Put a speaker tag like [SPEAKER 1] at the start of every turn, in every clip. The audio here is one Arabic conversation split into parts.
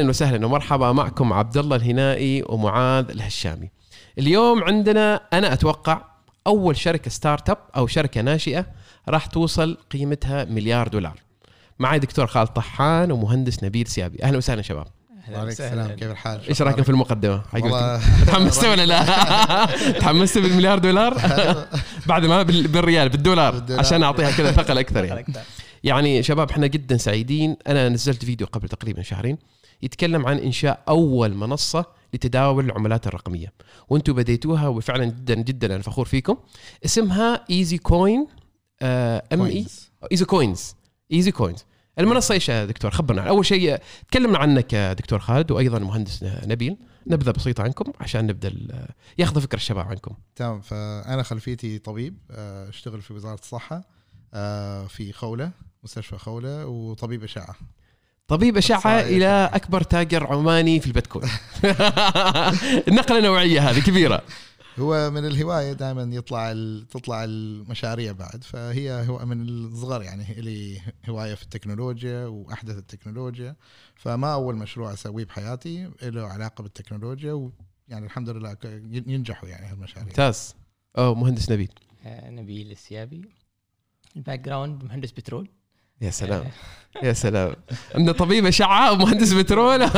[SPEAKER 1] أهلا وسهلا ومرحبا معكم عبد الله الهنائي ومعاذ الهشامي. اليوم عندنا أنا أتوقع أول شركة startup أو شركة ناشئة راح توصل قيمتها مليار دولار. معي دكتور خالد طحان ومهندس نبيل سيابي، أهلا وسهلا شباب.
[SPEAKER 2] وعليكم السلام كيف الحال؟
[SPEAKER 1] إيش رايكم في المقدمة؟
[SPEAKER 2] والله
[SPEAKER 1] تحمست ولا لا؟ تحمست بالمليار دولار؟ بعد ما بال- بالريال بالدولار
[SPEAKER 2] بالدولار.
[SPEAKER 1] عشان أعطيها كذا ثقل أكثر يعني. يعني شباب إحنا جدا سعيدين أنا نزلت فيديو قبل تقريبا شهرين يتكلم عن إنشاء أول منصة لتداول العملات الرقمية. وأنتم بديتوها وفعلا جدا جدا أنا فخور فيكم. اسمها Easy Coin ام اي Easy Coins Easy Coins المنصة إيش يا دكتور؟ خبرنا. أول شيء تكلمنا عنك يا دكتور خالد وأيضا مهندس نبيل. نبذه بسيطه عنكم عشان نبدأ ياخذ فكره الشباب عنكم.
[SPEAKER 2] تمام. فأنا خلفيتي طبيب آه، أشتغل في وزارة الصحة آه، في خولة مستشفى خولة وطبيب إشعة.
[SPEAKER 1] طبيب اشعه
[SPEAKER 2] صحيح.
[SPEAKER 1] إلى أكبر تاجر عماني في البيتكوين. نقلة نوعية هذه كبيرة.
[SPEAKER 2] هو من الهواية دائما يطلع تطلع المشاريع بعد فهي هو من الصغر يعني لي هواية في التكنولوجيا وأحدث التكنولوجيا. فما أول مشروع أسويه بحياتي له علاقة بالتكنولوجيا ويعني الحمد لله ينجحوا يعني هالمشاريع.
[SPEAKER 1] ممتاز. أو مهندس نبيل.
[SPEAKER 3] آه، نبيل السيابي. ال background مهندس بترول.
[SPEAKER 1] يا سلام. يا سلام. عندنا طبيب اشعه ومهندس بترول.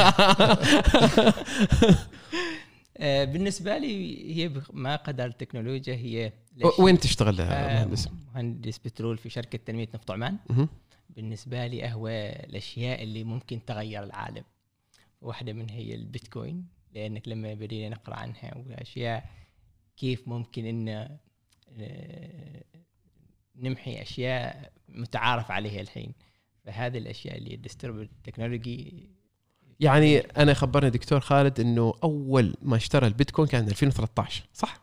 [SPEAKER 3] آه، بالنسبة لي هي ما قدر التكنولوجيا هي
[SPEAKER 1] وين تشتغل
[SPEAKER 3] آه،
[SPEAKER 1] مهندس؟
[SPEAKER 3] مهندس بترول في شركة تنمية نفط عمان. بالنسبة لي اهوى الأشياء اللي ممكن تغير العالم. واحدة منها هي البيتكوين لأنك لما بدينا نقرأ عنها وأشياء كيف ممكن إن آه، نمحي أشياء متعارف عليها الحين. فهذه الأشياء اللي ال disruptive technology
[SPEAKER 1] يعني أنا خبرني دكتور خالد إنه أول ما اشترى البيتكوين كان 2013 صح؟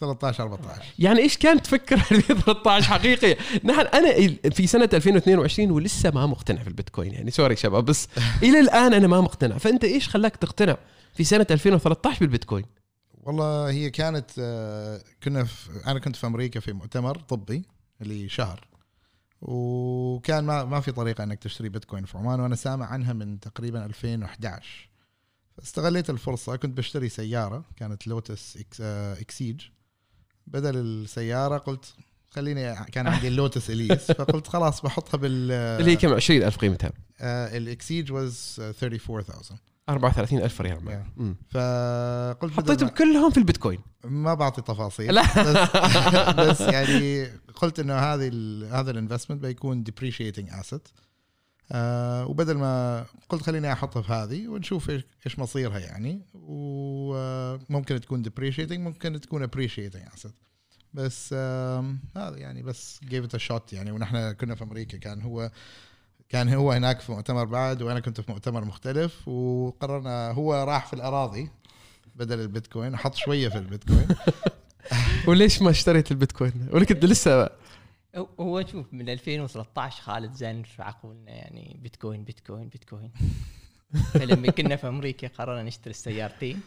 [SPEAKER 2] 13 14
[SPEAKER 1] يعني إيش كانت تفكر 2013 حقيقي نحن أنا في سنة 2022 ولسه ما مقتنع في البيتكوين يعني sorry شباب بس إلى الآن أنا ما مقتنع. فأنت إيش خلاك تقتنع في سنة 2013 بالبيتكوين؟
[SPEAKER 2] والله هي كانت آه، كنا في أنا كنت في أمريكا في مؤتمر طبي. اللي شهر وكان ما ما في طريقة إنك تشتري بيتكوين في عمان وأنا سامع عنها من تقريبا 2011 فاستغليت الفرصة كنت بشتري سيارة كانت لوتس إكس Exige بدل السيارة قلت خليني كان عندي ال Lotus Elise فقلت خلاص بحطها بال
[SPEAKER 1] اللي هي كم؟ 20000 قيمتها.
[SPEAKER 2] ال Exige was 34000
[SPEAKER 1] 34000 ريال معي.
[SPEAKER 2] Yeah. فقلت
[SPEAKER 1] حطيتهم كلهم في البيتكوين.
[SPEAKER 2] ما بعطي تفاصيل.
[SPEAKER 1] لا.
[SPEAKER 2] بس, بس يعني قلت إنه هذه هذا ال investment بيكون depreciating asset. آه وبدل ما قلت خليني احطها في هذه ونشوف إيش مصيرها يعني. وممكن تكون depreciating ممكن تكون appreciating asset. بس هذا يعني بس gave it a shot يعني. ونحن كنا في أمريكا كان هو كان هو هناك في مؤتمر بعد وأنا كنت في مؤتمر مختلف وقررنا هو راح في الأراضي بدل البيتكوين. حط شوية في البيتكوين.
[SPEAKER 1] وليش ما اشتريت البيتكوين؟ ولا كنت لسه؟
[SPEAKER 3] هو- شوف من 2013 خالد زين في عقولنا؟ يعني بيتكوين بيتكوين بيتكوين. فلما كنا في أمريكا قررنا نشتري السيارتين.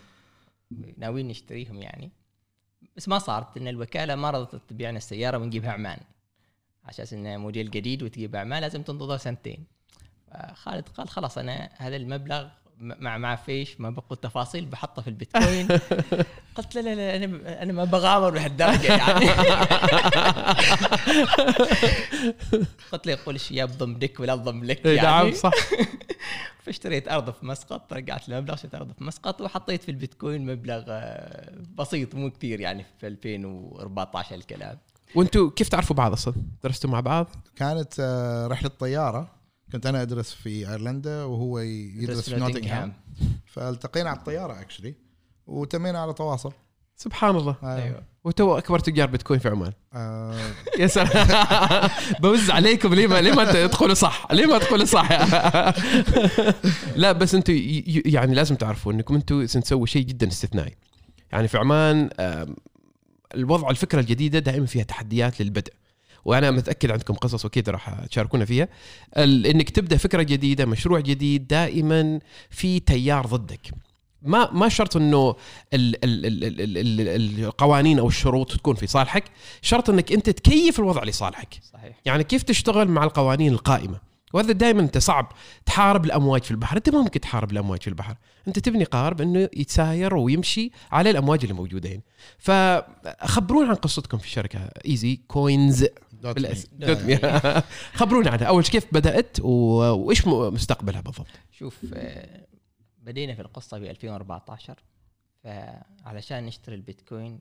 [SPEAKER 3] ناويين نشتريهم يعني. بس ما صارت ان الوكالة ما رضت تبيعنا السيارة ونجيبها عمان. على أساس انه موديل جديد وتجيبها عمان لازم تنتظر سنتين. فخالد قال خلاص أنا هذا المبلغ مع مع فيش ما بقول تفاصيل بحطه في البيتكوين. قلت لا لا لا أنا أنا ما بغامر بهالدرجة يعني. قلت له يقول الشياب ضم دك ولا ضم لك
[SPEAKER 1] إيه، نعم
[SPEAKER 3] يعني.
[SPEAKER 1] صح.
[SPEAKER 3] فاشتريت أرض في مسقط رجعت المبلغ اشتريت أرض في مسقط وحطيت في البيتكوين مبلغ آه، بسيط مو كثير يعني في 2014 الكلام.
[SPEAKER 1] وأنتم كيف تعرفوا بعض أصلا؟ درستوا مع بعض؟
[SPEAKER 2] كانت آه، رحلة طيارة. كنت أنا أدرس في أيرلندا وهو يدرس في نوتنغهام. فالتقينا على الطيارة actually وتمينا على تواصل.
[SPEAKER 1] سبحان الله.
[SPEAKER 3] أيوه.
[SPEAKER 1] وتو أكبر تجار بيتكوين في عمان.
[SPEAKER 2] آه.
[SPEAKER 1] يا سلام. بوز عليكم. ليه ما ليه ما تدخلوا صح؟ ليه ما تدخلوا صح؟ لا بس أنتم يعني لازم تعرفوا إنكم أنتم سنسوي شيء جدا استثنائي. يعني في عمان الوضع الفكرة الجديدة دائما فيها تحديات للبدء. وأنا متأكد عندكم قصص واكيد راح تشاركونا فيها. إنك تبدأ فكرة جديدة مشروع جديد دائما في تيار ضدك. ما ما شرط إنه ال ال ال ال ال ال القوانين أو الشروط تكون في صالحك. شرط إنك أنت تكيف الوضع لصالحك.
[SPEAKER 3] صحيح.
[SPEAKER 1] يعني كيف تشتغل مع القوانين القائمة. وهذا دائما أنت صعب تحارب الأمواج في البحر. أنت ما ممكن تحارب الأمواج في البحر. أنت تبني قارب إنه يتساير ويمشي على الأمواج اللي موجوده هنا فخبرونا عن قصتكم في
[SPEAKER 2] الشركة
[SPEAKER 1] Easy
[SPEAKER 2] Coins
[SPEAKER 1] dot. me. خبرونا عنها أول شيء كيف بدأت. وإيش مستقبلها بالضبط
[SPEAKER 3] شوف آه، بدينا في القصة ب 2014 فعلشان نشتري البيتكوين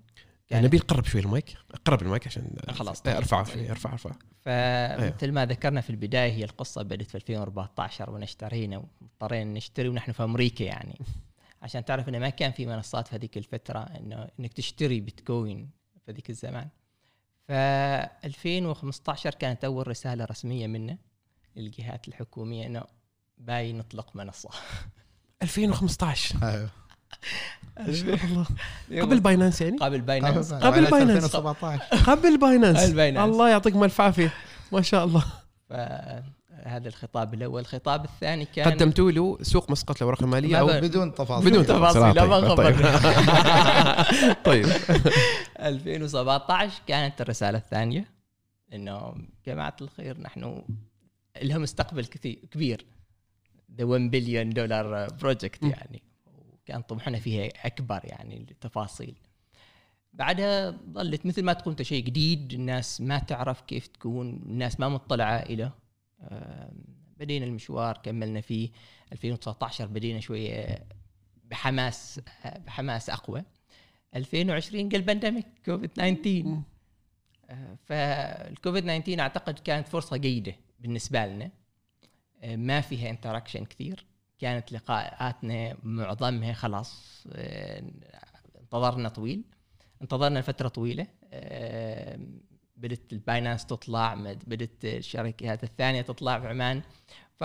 [SPEAKER 1] يعني نبيل قرب شوي المايك. قرب المايك عشان
[SPEAKER 3] خلاص.
[SPEAKER 1] إيه، أرفعه شوي ارفع ارفع
[SPEAKER 3] فمثل ما ذكرنا في البداية هي القصة بدت في 2014 ونشترينا واضطرينا نشتري ونحن في أمريكا يعني. عشان تعرف انه ما كان في منصات في هذيك الفترة إنه إنك تشتري بيتكوين في ذيك الزمان. ف 2015 كانت أول رسالة رسمية منا للجهات الحكومية إنه باي نطلق منصة.
[SPEAKER 1] 2015
[SPEAKER 2] أيوه.
[SPEAKER 1] الله. قبل Binance يعني؟
[SPEAKER 3] قبل Binance
[SPEAKER 1] قبل Binance.
[SPEAKER 2] 2017
[SPEAKER 1] قبل Binance
[SPEAKER 3] قبل Binance.
[SPEAKER 1] الله يعطيكم الف عافية. ما شاء الله.
[SPEAKER 3] فهذا الخطاب الأول. الخطاب الثاني كان
[SPEAKER 1] قدمتوا له سوق مسقط الأوراق المالية
[SPEAKER 3] ما أو
[SPEAKER 2] بدون تفاصيل.
[SPEAKER 1] بدون
[SPEAKER 3] تفاصيل، لا ما
[SPEAKER 1] طيب. طيب.
[SPEAKER 3] 2017 كانت الرسالة الثانية إنه جماعة الخير نحن لها مستقبل كثير كبير. ذا 1 billion dollar
[SPEAKER 1] project.
[SPEAKER 3] يعني. وكان طموحنا فيها أكبر يعني التفاصيل بعدها ظلت مثل ما تكون شيء جديد الناس ما تعرف كيف تكون الناس ما مطلعة إليه آم، بدينا المشوار. كملنا فيه 2019 بدينا شوية بحماس بحماس أقوى. 2020 قال pandemic كوفيد 19 آه، فالكوفيد 19 أعتقد كانت فرصة جيدة بالنسبة لنا. آه، ما فيها interaction كثير. كانت لقاءاتنا معظمها خلاص آه، انتظرنا طويل انتظرنا فتره طويلة آه، بدت ال Binance تطلع بدت الشركات الثانية تطلع في عمان. ف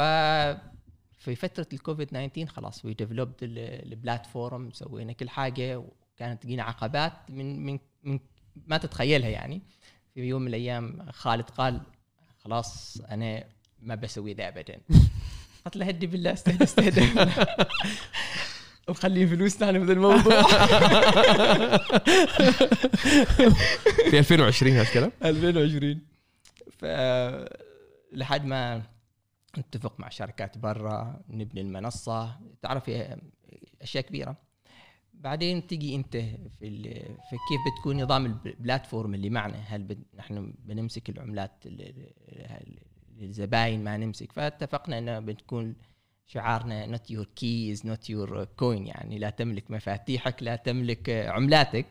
[SPEAKER 3] في فترة الكوفيد 19 خلاص we developed ال platform سوينا كل حاجة وكانت تجينا عقبات من من من ما تتخيلها يعني. في يوم من الأيام خالد قال خلاص أنا ما بسوي ذا ابدا. قلت له هدي بالله استهدى استهدى. وخلي فلوسنا عن هذا الموضوع.
[SPEAKER 1] في 2020 هذا الكلام؟
[SPEAKER 3] 2020 ف لحد ما نتفق مع شركات برا نبني المنصة. تعرف هي أشياء كبيرة. بعدين تجي أنت في في كيف بتكون نظام البلاتفورم اللي معنا؟ هل نحن بنمسك العملات ال- ال- للزباين ما نمسك. فاتفقنا إنه بتكون شعارنا not your keys not your coin يعني لا تملك مفاتيحك لا تملك عملاتك.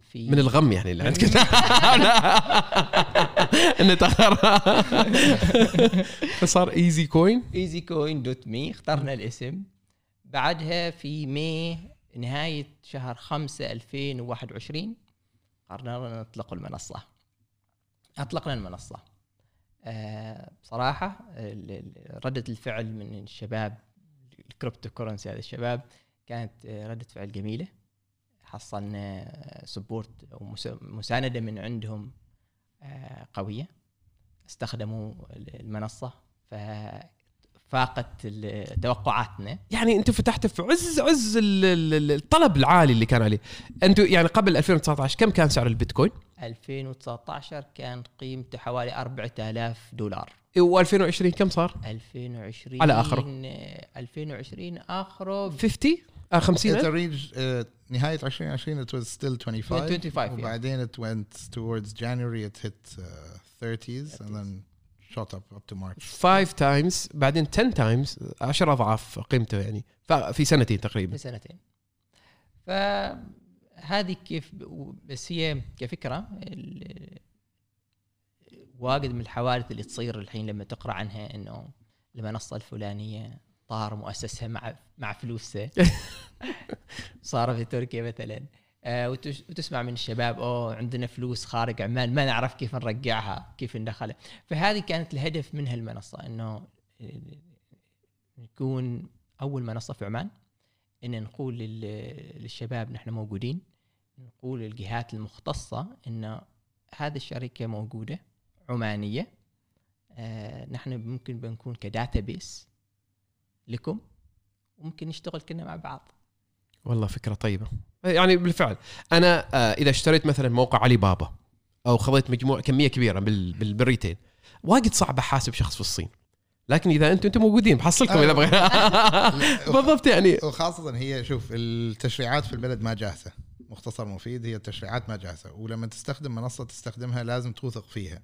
[SPEAKER 3] في
[SPEAKER 1] من الغم يعني اللي عندك. إنه تاخر فصار ايزي كوين
[SPEAKER 3] ايزي كوين دوت مي اخترنا الاسم. بعدها في May نهاية شهر 5 2021 قررنا نطلق المنصة. أطلقنا المنصة. آه، ال- ال- ردة الفعل من الشباب ال cryptocurrency هذا الشباب كانت آه، ردة فعل جميلة. حصلنا سبورت أو مس- مساندة من عندهم آه، قوية. استخدموا المنصة ففاقت ال- توقعاتنا.
[SPEAKER 1] يعني أنتم فتحتوا في عز عز ال- ال- الطلب العالي اللي كان عليه. أنتم يعني قبل 2019 كم كان سعر البيتكوين؟
[SPEAKER 3] 2019 كان قيمته حوالي 4000 دولار.
[SPEAKER 1] و2020 كم صار؟
[SPEAKER 3] 2020
[SPEAKER 1] على آخره.
[SPEAKER 3] 2020 آخره.
[SPEAKER 1] 50 آه 50
[SPEAKER 2] It
[SPEAKER 1] ألف؟
[SPEAKER 2] reached uh, نهاية 2020 it was still 25
[SPEAKER 3] 25 yeah.
[SPEAKER 2] وبعدين it went towards January it hit uh, 30s and then shot up up to March.
[SPEAKER 1] 5 times بعدين 10 times 10 أضعاف قيمته يعني. في سنتين تقريبا.
[SPEAKER 3] في سنتين. فهذه كيف بس هي كفكرة واجد من الحوادث اللي تصير الحين لما تقرأ عنها إنه المنصه الفلانية طار مؤسسها مع مع فلوسه. صار في تركيا مثلا. آه، وتسمع من الشباب أوه عندنا فلوس خارج عمان ما نعرف كيف نرجعها كيف ندخلها. فهذه كانت الهدف من هالمنصة إنه نكون أول منصة في عمان إن نقول لل- للشباب نحن موجودين نقول للجهات المختصة إن هذه الشركة موجودة عمانية آه نحن ممكن بنكون ك database لكم وممكن نشتغل كلنا مع بعض.
[SPEAKER 1] والله فكرة طيبة. يعني بالفعل. أنا آه، إذا اشتريت مثلا موقع علي بابا أو خذيت مجموعة كمية كبيرة بال- بال- بال retail واجد صعب أحاسب شخص في الصين. لكن إذا أنتم أنتم موجودين بحصلكم إذا بغيت بالضبط يعني.
[SPEAKER 2] وخاصة هي شوف التشريعات في البلد ما جاهزة. مختصر مفيد هي التشريعات ما جاهزة. ولما تستخدم منصة تستخدمها لازم توثق فيها.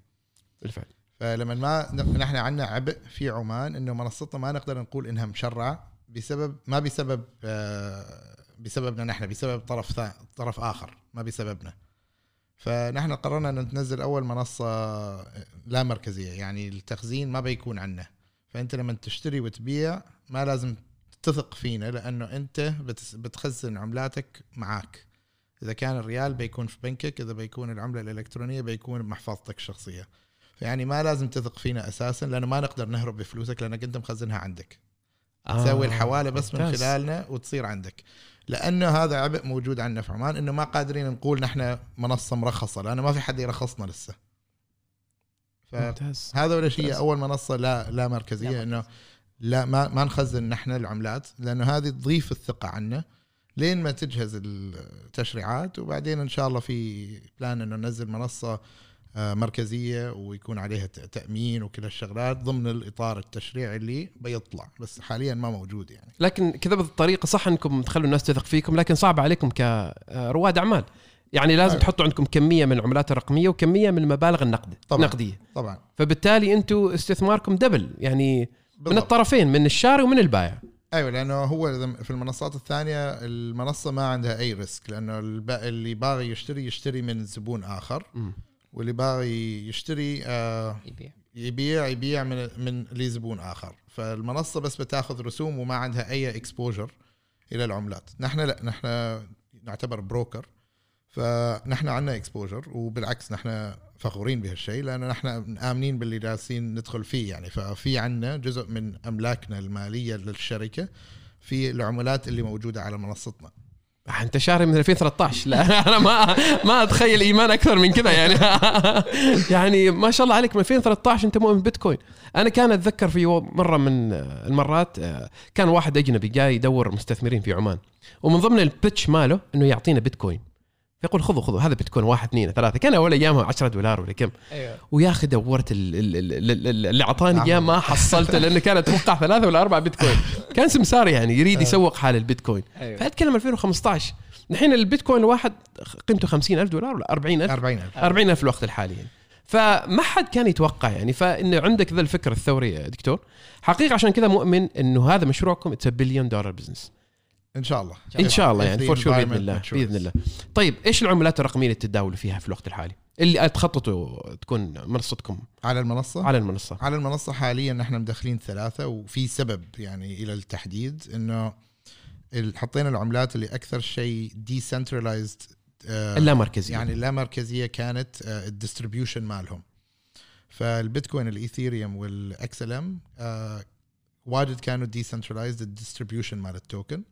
[SPEAKER 1] بالفعل.
[SPEAKER 2] فلما ما نحن عندنا عبء في عمان إنه منصتنا ما نقدر نقول إنها مشرعة بسبب ما بسبب آه، بسببنا نحن بسبب طرف ثاني طرف آخر ما بسببنا. فنحن قررنا إن ننزل أول منصة لا مركزية يعني التخزين ما بيكون عنا فأنت لما تشتري وتبيع ما لازم تثق فينا لأنه أنت بتخزن عملاتك معاك. إذا كان الريال بيكون في بنكك إذا بيكون العملة الإلكترونية بيكون بمحفظتك الشخصية. يعني ما لازم تثق فينا أساسا لأنه ما نقدر نهرب بفلوسك لأنك أنت مخزنها عندك. تسوي الحواله بس من
[SPEAKER 1] آه،.
[SPEAKER 2] خلالنا وتصير عندك. لأنه هذا عبء موجود عندنا في عمان إنه ما قادرين نقول نحن منصة مرخصة لأنه ما في حد يرخصنا لسه.
[SPEAKER 1] ممتاز.
[SPEAKER 2] فهذا ولا شيء. أول منصة لا لا مركزية
[SPEAKER 3] لا
[SPEAKER 2] إنه لا ما ما نخزن نحن العملات لأنه هذه تضيف الثقة عنا لين ما تجهز التشريعات وبعدين إن شاء الله في plan إنه ننزل منصة مركزية ويكون عليها تأمين وكل الشغلات ضمن الإطار التشريعي اللي بيطلع بس حاليا ما موجود يعني
[SPEAKER 1] لكن كذا بالطريقة صح أنكم تخلوا الناس تثق فيكم لكن صعب عليكم كرواد أعمال يعني لازم
[SPEAKER 2] أيوة.
[SPEAKER 1] تحطوا عندكم كمية من العملات الرقمية وكمية من المبالغ النقد
[SPEAKER 2] طبعاً.
[SPEAKER 1] النقديه
[SPEAKER 2] طبعا
[SPEAKER 1] فبالتالي أنتم استثماركم double يعني من
[SPEAKER 2] بالضبط.
[SPEAKER 1] الطرفين من الشاري ومن البائع
[SPEAKER 2] أيوه لأنه هو في المنصات الثانية المنصة ما عندها أي risk لأنه اللي باغي يشتري يشتري من زبون آخر
[SPEAKER 1] مم.
[SPEAKER 2] واللي باغي يشتري آه
[SPEAKER 3] يبيع.
[SPEAKER 2] يبيع يبيع من من لزبون آخر. فالمنصة بس بتاخذ رسوم وما عندها أي exposure إلى العملات. نحن لا نحن نعتبر broker فنحن عندنا exposure وبالعكس نحن فخورين بهالشيء لأنه نحن آمنين باللي جالسين ندخل فيه يعني. ففي عندنا جزء من أملاكنا المالية للشركة في العملات اللي موجودة على منصتنا.
[SPEAKER 1] انت شاري من 2013 لا أنا ما ما أتخيل إيمان أكثر من كذا يعني. يعني ما شاء الله عليك من 2013 أنت مؤمن بيتكوين. أنا كان أتذكر في مرة من المرات آه، كان واحد أجنبي جاي يدور مستثمرين في عمان. ومن ضمن البيتش ماله إنه يعطينا بيتكوين. فيقول خذوا خذوا هذا بيتكوين واحد اثنين ثلاثة. كان أول ايامها 10 دولار ولا كم.
[SPEAKER 3] أيوه.
[SPEAKER 1] ويا أخي دورت ال- ال- ال- ال- ال- اللي أعطاني إياه ما حصلته لأنه كان أتوقع ثلاثة ولا أربعة بيتكوين. كان سمسار يعني يريد يسوق حال البيتكوين.
[SPEAKER 3] أيوه.
[SPEAKER 1] فأتكلم 2015 الحين البيتكوين الواحد قيمته 50000 دولار ولا 40000
[SPEAKER 2] 40000
[SPEAKER 1] 40000 في الوقت الحالي يعني. فما حد كان يتوقع يعني. فإنه عندك ذا الفكر الثوري يا دكتور. حقيقة عشان كذا مؤمن إنه هذا مشروعكم it's billion dollar business
[SPEAKER 2] إن شاء الله.
[SPEAKER 1] إن شاء الله يعني for sure
[SPEAKER 2] بإذن
[SPEAKER 1] الله. بإذن الله. طيب إيش العملات الرقمية اللي تتداولوا فيها في الوقت الحالي؟ اللي تخططوا تكون منصتكم؟
[SPEAKER 2] على المنصة؟
[SPEAKER 1] على المنصة.
[SPEAKER 2] على المنصة حاليا نحن مدخلين ثلاثة وفي سبب يعني إلى التحديد ال- حطينا العملات اللي أكثر شيء decentralized
[SPEAKER 1] اللامركزيه
[SPEAKER 2] يعني لا مركزية كانت ال distribution مالهم. فالبيتكوين الإيثيريوم وال XLM واجد كانوا decentralized ال distribution مال ال token.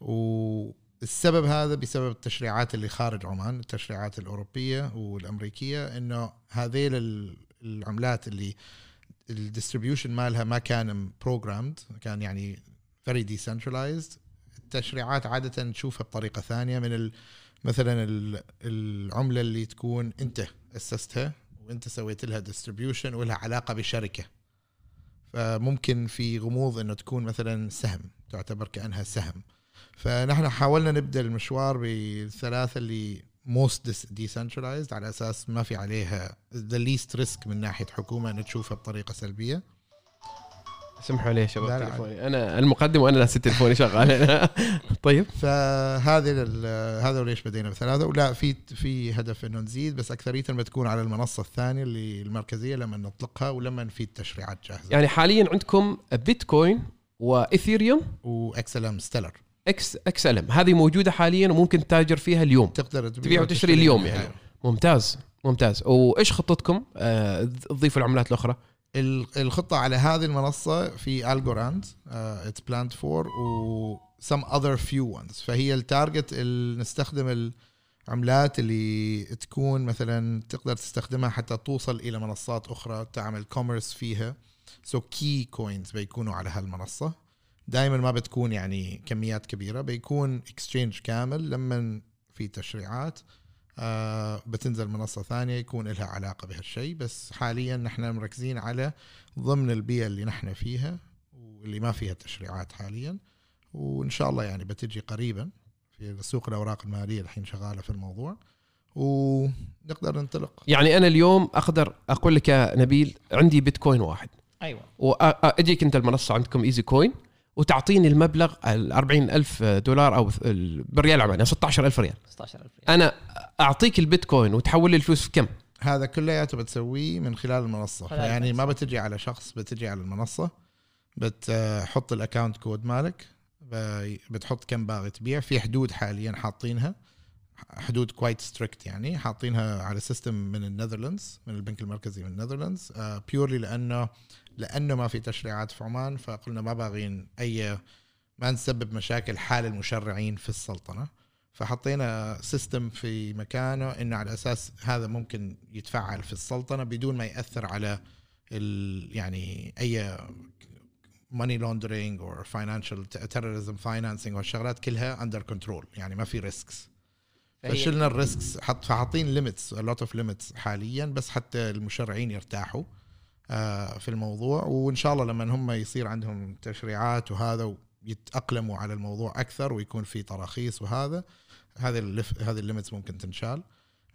[SPEAKER 2] والسبب هذا بسبب التشريعات اللي خارج عمان التشريعات الأوروبية والأمريكية إنه هذيل ال- العملات اللي ال distribution مالها ما كان programmed كان يعني very decentralized التشريعات عادة نشوفها بطريقة ثانية من مثلا ال- العملة اللي تكون أنت أسستها وأنت سويت لها distribution ولها علاقة بشركة. فممكن في غموض إنه تكون مثلا سهم تعتبر كأنها سهم. فنحن حاولنا نبدأ المشوار بالثلاثة اللي most decentralized على أساس ما في عليها ذا least risk من ناحية حكومة ان تشوفها بطريقة سلبية.
[SPEAKER 1] سمحوا لي يا شباب تليفوني. أنا المقدم وأنا ناسي تليفوني شغال. طيب.
[SPEAKER 2] فهذه هذا ليش بدينا بثلاثة. ولا في في هدف إنه نزيد بس اكثريه بتكون على المنصة الثانية اللي المركزية لما نطلقها ولما في التشريعات جاهزة.
[SPEAKER 1] يعني حاليا عندكم بيتكوين وايثيريوم
[SPEAKER 2] واكس ال ام ستيلر
[SPEAKER 1] إكس إكس ال ام هذه موجودة حاليا وممكن تتاجر فيها اليوم.
[SPEAKER 2] تقدر
[SPEAKER 1] تبيع وتشتري اليوم يعني. ممتاز ممتاز. وإيش خطتكم؟ آه تضيفوا العملات الأخرى.
[SPEAKER 2] ال- الخطة على هذه المنصة في الجوراند it's planned for و some other few ones. فهي ال target ال- نستخدم العملات اللي تكون مثلا تقدر تستخدمها حتى توصل إلى منصات أخرى تعمل commerce فيها. so key coins بيكونوا على هالمنصة. دائما ما بتكون يعني كميات كبيرة بيكون exchange كامل. لما في تشريعات آه بتنزل منصة ثانية يكون لها علاقة بهالشيء. بس حاليا نحن مركزين على ضمن البيئة اللي نحن فيها واللي ما فيها تشريعات حاليا. وإن شاء الله يعني بتجي قريبا في سوق الأوراق المالية الحين شغالة في الموضوع. ونقدر ننطلق.
[SPEAKER 1] يعني أنا اليوم أقدر أقول لك يا نبيل عندي بيتكوين واحد.
[SPEAKER 3] أيوه.
[SPEAKER 1] واجيك أنت المنصة عندكم Easy Coin. وتعطيني المبلغ ال 40000 دولار أو ال- بالريال العماني 16000 ريال.
[SPEAKER 3] 16000 ريال.
[SPEAKER 1] أنا أعطيك البيتكوين وتحول لي الفلوس في كم؟
[SPEAKER 2] هذا كلياته بتسويه من خلال المنصة.
[SPEAKER 3] خلال
[SPEAKER 2] يعني ما
[SPEAKER 3] المنصة.
[SPEAKER 2] بتجي على شخص بتجي على المنصة بتحط ال account code مالك ب- بتحط كم باغي تبيع. في حدود حاليا حاطينها حدود quite strict يعني حاطينها على system من ال Netherlands من البنك المركزي من ال Netherlands purely لأنه لأنه ما في تشريعات في عمان فقلنا ما باغين أي ما نسبب مشاكل حال المشرعين في السلطنة. فحطينا system في مكانه إنه على أساس هذا ممكن يتفعل في السلطنة بدون ما يأثر على ال يعني أي money laundering or financial terrorism financing والشغلات كلها under control يعني ما في ريسكس فشلنا الريسكس حط فحاطين limits lot of limits حاليا بس حتى المشرعين يرتاحوا. في الموضوع وإن شاء الله لما هم يصير عندهم تشريعات وهذا ويتأقلموا على الموضوع أكثر ويكون في تراخيص وهذا هذه اللف هذه ال limits ممكن تنشال.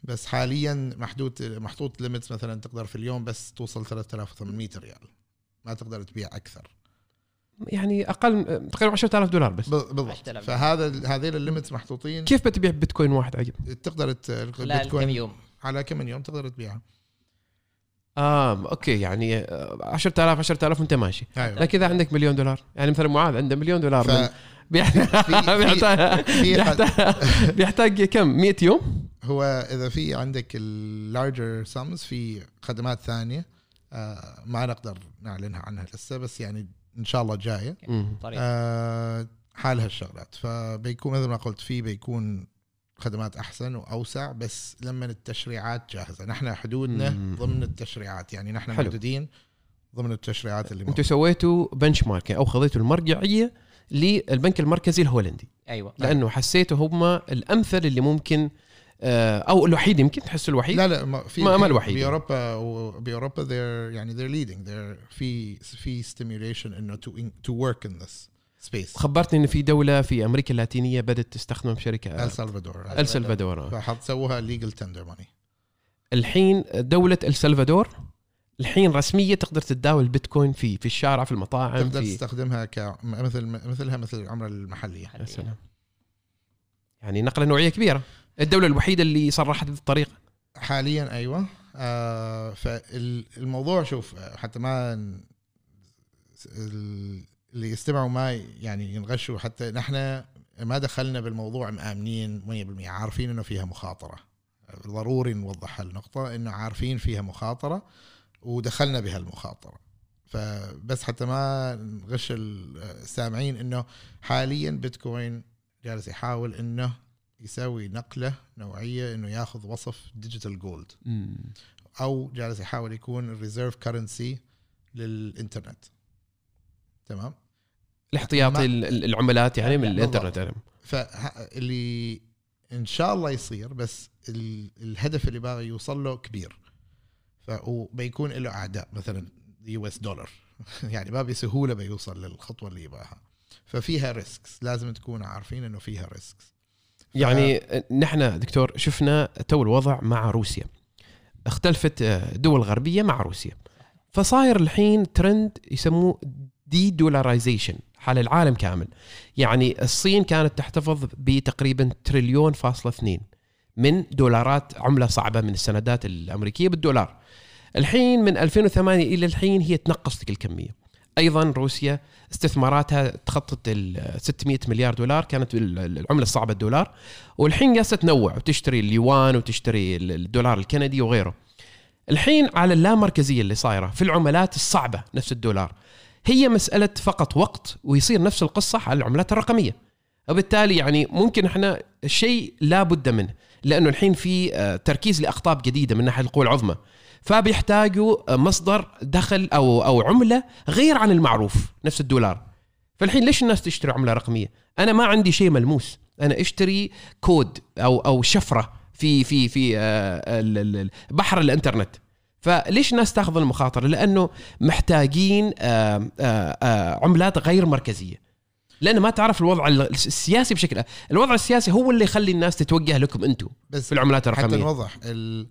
[SPEAKER 2] بس حاليا محدود محطوط limits مثلا تقدر في اليوم بس توصل 3800 ريال. ما تقدر تبيع أكثر.
[SPEAKER 1] يعني أقل تقريبا 10000 دولار بس.
[SPEAKER 2] بالضبط.
[SPEAKER 3] 10,000.
[SPEAKER 2] فهذا هذيل ال limits محطوطين.
[SPEAKER 1] كيف بتبيع بيتكوين واحد؟ عجب؟
[SPEAKER 2] تقدر البيتكوين
[SPEAKER 3] كم يوم؟
[SPEAKER 2] على كم من يوم تقدر تبيعها.
[SPEAKER 1] آه okay يعني آه، 10000 10000 وأنت ماشي.
[SPEAKER 2] أيوه.
[SPEAKER 1] لكن إذا عندك مليون دولار يعني مثلا معاذ عنده مليون دولار من-
[SPEAKER 2] ف
[SPEAKER 1] بيحتاج
[SPEAKER 2] في-
[SPEAKER 1] بيحتاج
[SPEAKER 2] في
[SPEAKER 1] بيحتاج, بيحتاج كم؟ 100 يوم؟
[SPEAKER 2] هو إذا في عندك اللارجر سمز في خدمات ثانية آه، ما نقدر نعلنها عنها لسه بس يعني إن شاء الله
[SPEAKER 3] جاية.
[SPEAKER 2] آه، حال هالشغلات. فبيكون مثل ما قلت في بيكون خدمات أحسن وأوسع بس لما التشريعات جاهزة نحن حدودنا
[SPEAKER 1] مم.
[SPEAKER 2] ضمن التشريعات يعني نحن
[SPEAKER 1] حلو.
[SPEAKER 2] محدودين ضمن التشريعات اللي أنتم.
[SPEAKER 1] سويتوا بنش مارك أو خذيتوا المرجعية للبنك المركزي الهولندي
[SPEAKER 3] أيوه
[SPEAKER 1] لأنه حسيتوا هم الأمثل اللي ممكن آه، أو الوحيد يمكن تحس الوحيد
[SPEAKER 2] لا لا ما في
[SPEAKER 1] ما- ما
[SPEAKER 2] في-
[SPEAKER 1] الوحيد.
[SPEAKER 2] باوروبا وباوروبا they're يعني they're leading they're في في stimulation إنه to in- to work in this space
[SPEAKER 1] خبرتني إن في دولة في أمريكا اللاتينية بدأت تستخدم شركة
[SPEAKER 2] أل سلفادور.
[SPEAKER 1] أل سلفادور.
[SPEAKER 2] فحط سووها ليجل تندر ماني
[SPEAKER 1] الحين دولة أل سلفادور الحين رسمية تقدر تتداول البيتكوين في في الشارع في المطاعم
[SPEAKER 2] تقدر
[SPEAKER 1] في
[SPEAKER 2] تستخدمها ك مثل مثلها مثل العملة المحلية.
[SPEAKER 1] يا سلام. يعني نقلة نوعية كبيرة. الدولة الوحيدة اللي صرحت بالطريقة.
[SPEAKER 2] حاليا أيوه. آه فالموضوع شوف آه، حتى ما اللي يستمعوا ما يعني ينغشوا حتى نحن ما دخلنا بالموضوع مآمنين 100% عارفين إنه فيها مخاطرة. ضروري نوضح هالنقطة إنه عارفين فيها مخاطرة ودخلنا بهالمخاطره فبس حتى ما نغش السامعين إنه حاليا بيتكوين جالس يحاول إنه يسوي نقلة نوعية إنه ياخذ وصف digital gold أو جالس يحاول يكون ال reserve currency
[SPEAKER 1] للإنترنت.
[SPEAKER 2] تمام؟
[SPEAKER 1] ال- العملات يعني من
[SPEAKER 2] بالضبط.
[SPEAKER 1] الإنترنت يعني.
[SPEAKER 2] فاللي إن شاء الله يصير بس ال- الهدف اللي باغي يوصل له كبير. ف- وبيكون له أعداء مثلا US dollar. يعني ما بسهولة بيوصل للخطوة اللي يبغاها. ففيها risks لازم تكونوا عارفين إنه فيها risks
[SPEAKER 1] يعني نحن دكتور شفنا تو الوضع مع روسيا. اختلفت آه، دول غربية مع روسيا. فصاير الحين ترند يسموه de-dollarization على العالم كامل. يعني الصين كانت تحتفظ بتقريبا تريليون فاصلة اثنين من دولارات عملة صعبة من السندات الأمريكية بالدولار. الحين من 2008 إلى الحين هي تنقص تلك الكمية. أيضا روسيا استثماراتها تخطط ال 600 مليار دولار كانت ال- العملة الصعبة الدولار والحين جالسة تنوع وتشتري اليوان وتشتري ال- الدولار الكندي وغيره. الحين على اللامركزية اللي صايرة في العملات الصعبة نفس الدولار. هي مسألة فقط وقت ويصير نفس القصة على العملات الرقمية. وبالتالي يعني ممكن إحنا شيء لا بد منه لأنه الحين في آه، تركيز لأقطاب جديدة من ناحية القوى العظمى. فبيحتاجوا آه، مصدر دخل أو أو عملة غير عن المعروف نفس الدولار. فالحين ليش الناس تشتري عملة رقمية؟ أنا ما عندي شيء ملموس. أنا أشتري كود أو أو شفرة في في في آه، بحر الإنترنت. فليش الناس تاخذ المخاطرة؟ لأنه محتاجين آه، آه، آه، عملات غير مركزية. لأن ما تعرف الوضع السياسي بشكل الوضع السياسي هو اللي يخلي الناس تتوجه لكم أنتم
[SPEAKER 2] بس
[SPEAKER 1] في العملات
[SPEAKER 2] حتى
[SPEAKER 1] الرقميه
[SPEAKER 2] نوضح ال...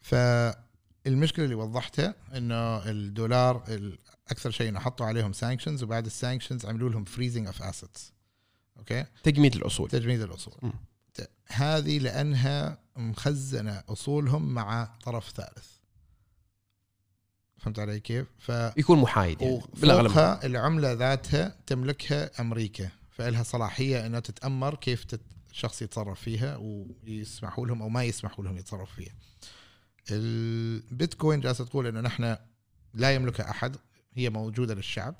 [SPEAKER 2] فالمشكلة اللي وضحتها إنه الدولار ال- أكثر شيء إنه حطوا عليهم sanctions وبعد ال sanctions عملوا لهم freezing of assets أوكي؟
[SPEAKER 1] تجميد الأصول.
[SPEAKER 2] تجميد الأصول. هذه لأنها مخزنة أصولهم مع طرف ثالث. فهمت علي كيف؟ ف
[SPEAKER 1] يكون محايد يعني
[SPEAKER 2] بالأغلب العملة ذاتها تملكها أمريكا فإلها صلاحية إنها تتأمر كيف تت... الشخص يتصرف فيها ويسمحوا لهم أو ما يسمحوا لهم يتصرفوا فيها. البيتكوين جالسة تقول إنه نحن لا يملكها أحد هي موجودة للشعب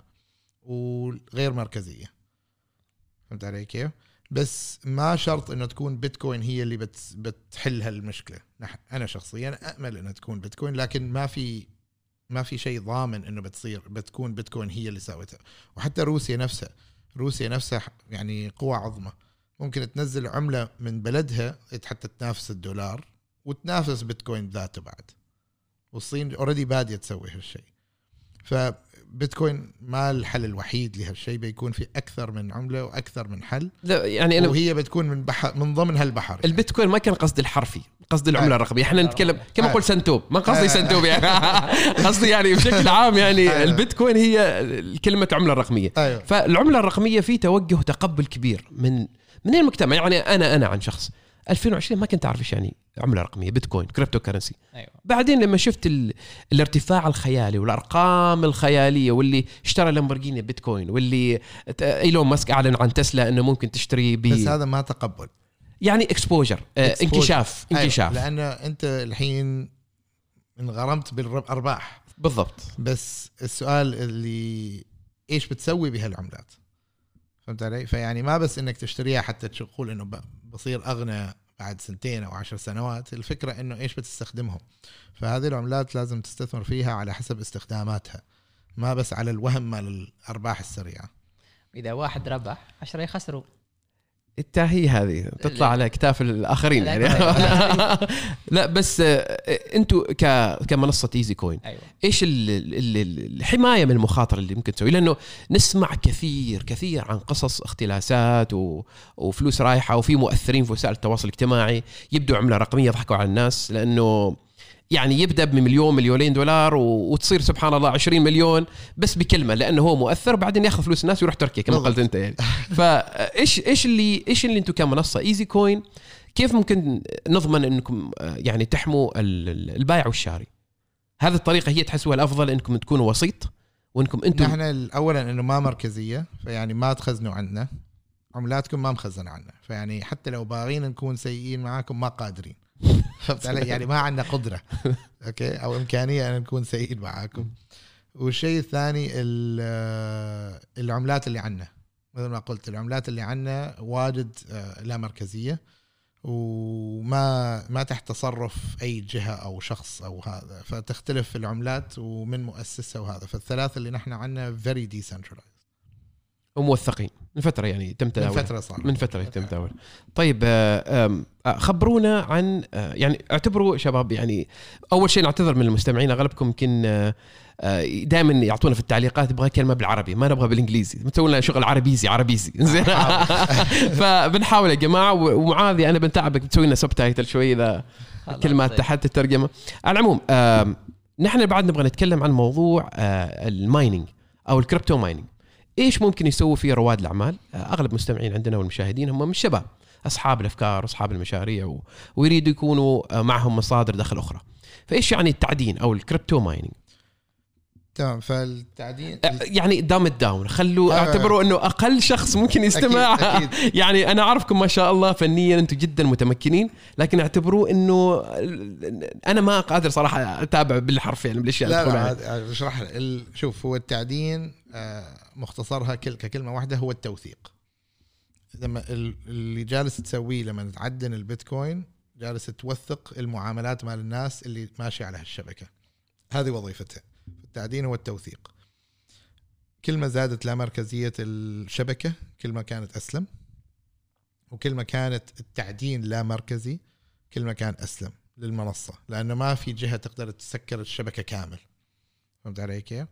[SPEAKER 2] وغير مركزية. فهمت علي كيف؟ بس ما شرط إنه تكون بيتكوين هي اللي بت بتحل هالمشكلة، أنا شخصيا امل إنها تكون بيتكوين لكن ما في ما في شيء ضامن إنه بتصير بتكون بيتكوين هي اللي سوتها وحتى روسيا نفسها روسيا نفسها يعني قوة عظمى. ممكن تنزل عملة من بلدها حتى تنافس الدولار وتنافس بيتكوين ذاته بعد. والصين already بادية تسوي هالشيء. فبيتكوين ما الحل الوحيد لهالشيء بيكون في أكثر من عملة وأكثر من حل
[SPEAKER 1] لا يعني أنا
[SPEAKER 2] وهي بتكون من بحر من ضمن هالبحر
[SPEAKER 1] البيتكوين ما كان قصدي الحرفي قصدي العملة
[SPEAKER 2] آه.
[SPEAKER 1] الرقمية إحنا نتكلم كما
[SPEAKER 2] آه.
[SPEAKER 1] أقول سنتوب ما قصدي
[SPEAKER 2] آه.
[SPEAKER 1] سنتوب يعني قصدي يعني بشكل عام يعني
[SPEAKER 2] آه.
[SPEAKER 1] البيتكوين هي كلمة عملة
[SPEAKER 2] رقمية
[SPEAKER 1] فالعملة الرقمية في توجه وتقبل كبير من من المجتمع يعني أنا أنا عن شخص 2020 ما كنت أعرف إيش يعني عملة رقمية بيتكوين cryptocurrency
[SPEAKER 3] أيوه.
[SPEAKER 1] بعدين لما شفت ال... الارتفاع الخيالي والأرقام الخيالية واللي اشترى لامبورجيني بيتكوين واللي إيلون ماسك أعلن عن تسلا إنه ممكن تشتري ب
[SPEAKER 2] بس هذا ما تقبل.
[SPEAKER 1] يعني
[SPEAKER 2] exposure.
[SPEAKER 1] انكشاف
[SPEAKER 2] أيوة،
[SPEAKER 1] انكشاف.
[SPEAKER 2] لأنه أنت الحين انغرمت بالارباح
[SPEAKER 1] بالضبط.
[SPEAKER 2] بس السؤال اللي إيش بتسوي بهالعملات؟ فهمت علي؟ فيعني ما بس إنك تشتريها حتى تقول إنه ب- بصير أغنى بعد سنتين أو عشر سنوات الفكرة إنه إيش بتستخدمهم؟ فهذه العملات لازم تستثمر فيها على حسب استخداماتها ما بس على الوهم مال الارباح السريعة.
[SPEAKER 3] إذا واحد ربح 10 يخسروا.
[SPEAKER 1] التاهي هذه تطلع. على اكتاف الآخرين
[SPEAKER 3] لا،
[SPEAKER 1] يعني
[SPEAKER 3] لا.
[SPEAKER 1] بس أنتم ك كمنصة إيزي كوين
[SPEAKER 3] أيوه
[SPEAKER 1] إيش ال- ال- ال- الحماية من المخاطره اللي ممكن تسوي لأنه نسمع كثير كثير عن قصص اختلاسات. وفلوس رايحة وفي مؤثرين في وسائل التواصل الاجتماعي يبدوا عملة رقمية يضحكوا على الناس لأنه يعني يبدأ بمليون مليونين دولار. وتصير سبحان الله 20 مليون بس بكلمة لأنه هو مؤثر بعدين ياخذ فلوس الناس ويروح تركيا كما. قلت أنت يعني فايش إيش اللي إيش اللي أنتم كمنصة إيزي كوين كيف ممكن نضمن إنكم آه، يعني تحموا ال- ال- البائع والشاري هذه الطريقة هي تحسوها الأفضل إنكم تكونوا وسيط وإنكم أنتم
[SPEAKER 2] نحن اولا إنه ما مركزية فيعني ما تخزنوا عندنا عملاتكم ما مخزنة عنا فيعني حتى لو باغين نكون سيئين معاكم ما قادرين يعني ما عندنا قدرة. أوكي؟ أو إمكانية أن نكون سيئين معاكم. والشيء الثاني ال- العملات اللي عندنا مثل ما قلت العملات اللي عندنا واجد آه، لا مركزية وما ما تحت تصرف أي جهة أو شخص أو هذا. فتختلف العملات ومن مؤسسها وهذا. فالثلاثة اللي نحن عندنا فيري decentralized
[SPEAKER 1] وموثقين من فترة يعني تم
[SPEAKER 2] من
[SPEAKER 1] تداولها
[SPEAKER 2] فترة صار
[SPEAKER 1] من فترة يتم تداولها طيب آه، آه، خبرونا عن آه، يعني اعتبروا شباب يعني أول شيء نعتذر من المستمعين أغلبكم يمكن دائما يعطونا في التعليقات يبغى كلمة بالعربي ما نبغى بالإنجليزي. مسوي لنا شغل عربيزي عربيزي. زين. فبنحاول يا جماعة ومعاذي أنا بنتعبك تسوي لنا subtitle شوي
[SPEAKER 3] إذا
[SPEAKER 1] كلمات
[SPEAKER 3] طيب.
[SPEAKER 1] تحت الترجمة. على العموم نحن بعد نبغى نتكلم عن موضوع ال mining أو ال crypto mining إيش ممكن يسووا فيه رواد الأعمال؟ أغلب المستمعين عندنا والمشاهدين هم من الشباب أصحاب الأفكار واصحاب المشاريع و... ويريدوا يكونوا معهم مصادر دخل أخرى. فإيش يعني التعدين أو ال crypto mining
[SPEAKER 2] تمام فالتعدين
[SPEAKER 1] يعني دام داون خلوا
[SPEAKER 2] آه.
[SPEAKER 1] اعتبروا إنه أقل شخص ممكن يستمع.
[SPEAKER 2] أكيد, أكيد.
[SPEAKER 1] يعني أنا أعرفكم ما شاء الله فنيا أنتم جدا متمكنين لكن اعتبروه إنه أنا ما قادر صراحة أتابع بالحرف يعني بالأشياء
[SPEAKER 2] لا لا اشرح شوف هو التعدين آه، مختصرها كل ككلمة واحدة هو التوثيق. لما ال- اللي جالس تسويه لما تعدن البيتكوين جالس توثق المعاملات مال الناس اللي ماشيه على هالشبكة. هذه وظيفتها. التعدين هو التوثيق. كل ما زادت لا مركزية الشبكة كل ما كانت أسلم. وكل ما كانت التعدين لا مركزي كل ما كان أسلم للمنصة. لأنه ما في جهة تقدر تسكر الشبكة كامل. فهمت علي كيف؟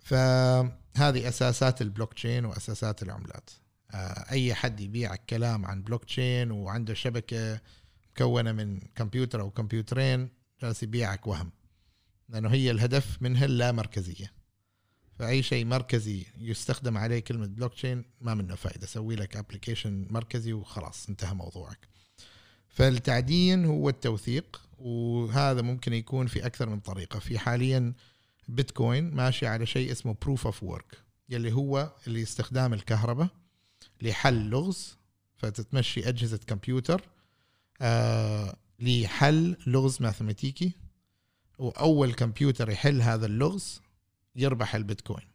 [SPEAKER 2] فهذه أساسات البلوك تشين وأساسات العملات. آه، أي حد يبيعك كلام عن بلوك تشين وعنده شبكة مكونة من كمبيوتر أو كمبيوترين جالس يبيعك وهم. لأنه هي الهدف منها اللامركزية. فأي شيء مركزي يستخدم عليه كلمة بلوك تشين ما منه فائده سوي لك application مركزي وخلاص انتهى موضوعك. فالتعدين هو التوثيق وهذا ممكن يكون في أكثر من طريقة. في حاليا بيتكوين ماشي على شيء اسمه proof of work يلي هو اللي استخدام الكهرباء لحل لغز فتتمشي أجهزة كمبيوتر آه لحل لغز ماثيماتيكي وأول كمبيوتر يحل هذا اللغز يربح البيتكوين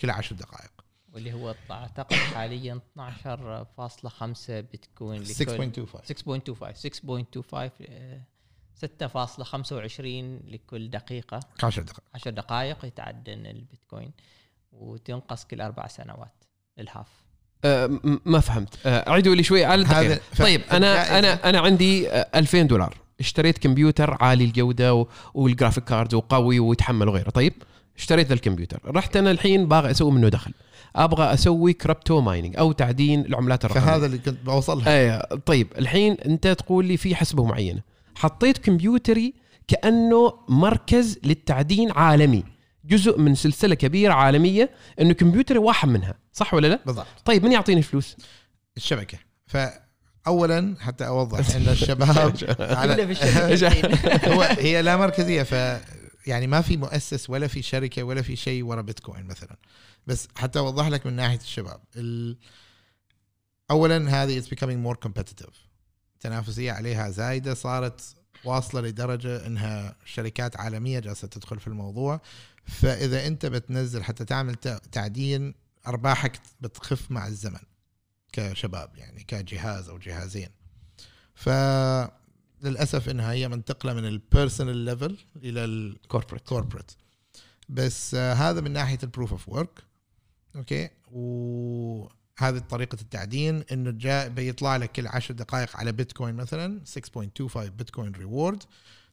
[SPEAKER 2] كل عشر دقائق.
[SPEAKER 3] واللي هو أعتقد حاليا 12.5 بيتكوين.
[SPEAKER 2] 6.25
[SPEAKER 3] 6.25 6.25 لكل دقيقة.
[SPEAKER 2] 10 دقائق.
[SPEAKER 3] 10 دقائق يتعدن البيتكوين وتنقص كل أربع سنوات ال
[SPEAKER 1] half. م- ما فهمت. آه، اعيدوا لي شوي على
[SPEAKER 2] هذا
[SPEAKER 1] الدقيقة.
[SPEAKER 2] ف-
[SPEAKER 1] طيب أنا
[SPEAKER 2] فالجائزة-
[SPEAKER 1] أنا أنا عندي آه، 2000 دولار. اشتريت كمبيوتر عالي الجودة و- وال graphic card وقوي ويتحمل وغيره. طيب اشتريت ذا الكمبيوتر. رحت أنا الحين باغي أسوي منه دخل. أبغى أسوي crypto mining أو تعدين العملات الرقمية.
[SPEAKER 2] فهذا اللي كنت بوصلها
[SPEAKER 1] إيه طيب الحين أنت تقول لي في حسبة معينة. حطيت كمبيوتري كأنه مركز للتعدين عالمي. جزء من سلسلة كبيرة عالمية إنه كمبيوتري واحد منها صح ولا لا؟
[SPEAKER 2] بالضبط.
[SPEAKER 1] طيب من يعطيني فلوس؟
[SPEAKER 2] الشبكة. فاولا حتى أوضح إن الشباب على. هو هي لا مركزية ف يعني ما في مؤسس ولا في شركة ولا في شيء ورا بيتكوين مثلا. بس حتى أوضح لك من ناحية الشباب. ال... اولا هذه it's becoming more competitive. التنافسية عليها زايدة صارت واصلة لدرجة إنها شركات عالمية جالسة تدخل في الموضوع. فإذا أنت بتنزل حتى تعمل تعدين أرباحك بتخف مع الزمن كشباب يعني كجهاز أو جهازين. فللاسف إنها هي منتقله من ال personal level
[SPEAKER 1] إلى
[SPEAKER 2] corporate ال corporate بس آه هذا من ناحية ال proof of work okay؟ وهذه طريقة التعدين إنه جاء بيطلع لك كل 10 دقائق على بيتكوين مثلا 6.25 بيتكوين reward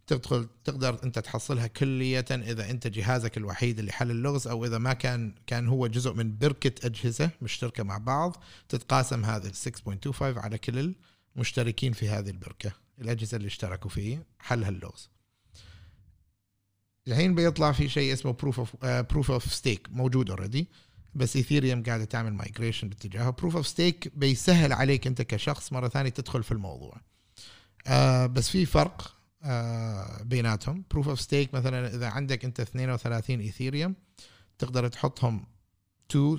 [SPEAKER 2] تدخل تقدر أنت تحصلها كليه إذا أنت جهازك الوحيد اللي حل اللغز أو إذا ما كان كان هو جزء من بركة أجهزة مشتركة مع بعض تتقاسم هذه ال 6.25 على كل المشتركين في هذه البركة الأجهزة اللي اشتركوا في حل هاللغز الحين بيطلع في شيء اسمه proof of proof of stake موجود already بس ايثيريوم قاعدة تعمل migration باتجاهه proof of stake بيسهل عليك أنت كشخص مرة ثانية تدخل في الموضوع. آه بس في فرق آه بيناتهم. proof of stake مثلا إذا عندك أنت 32 ايثيريوم تقدر تحطهم to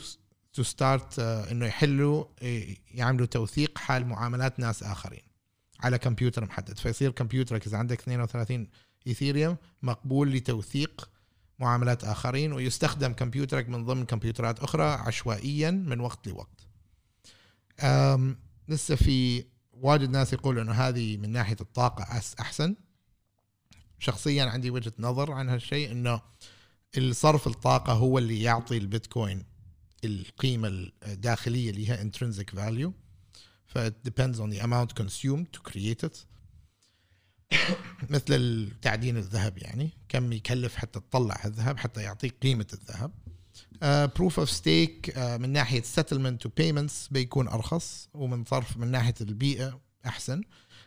[SPEAKER 2] to start إنه يحلوا آه، يعملوا توثيق حال معاملات ناس آخرين على كمبيوتر محدد. فيصير كمبيوترك إذا عندك 32 ايثيريوم مقبول لتوثيق معاملات آخرين ويستخدم كمبيوترك من ضمن كمبيوترات أخرى عشوائيا من وقت لوقت. لسه في واجد ناس يقولوا إنه هذه من ناحية الطاقة أس- أحسن. شخصيا عندي وجهة نظر عن هالشيء إنه الصرف الطاقة هو اللي يعطي البيتكوين القيمة الداخلية اللي هي intrinsic value. ف depends on the amount consumed to create it. مثل التعدين الذهب يعني. كم يكلف حتى تطلع الذهب حتى يعطيك قيمة الذهب. proof of stake من ناحية settlement to payments بيكون أرخص ومن صرف من ناحية البيئة أحسن.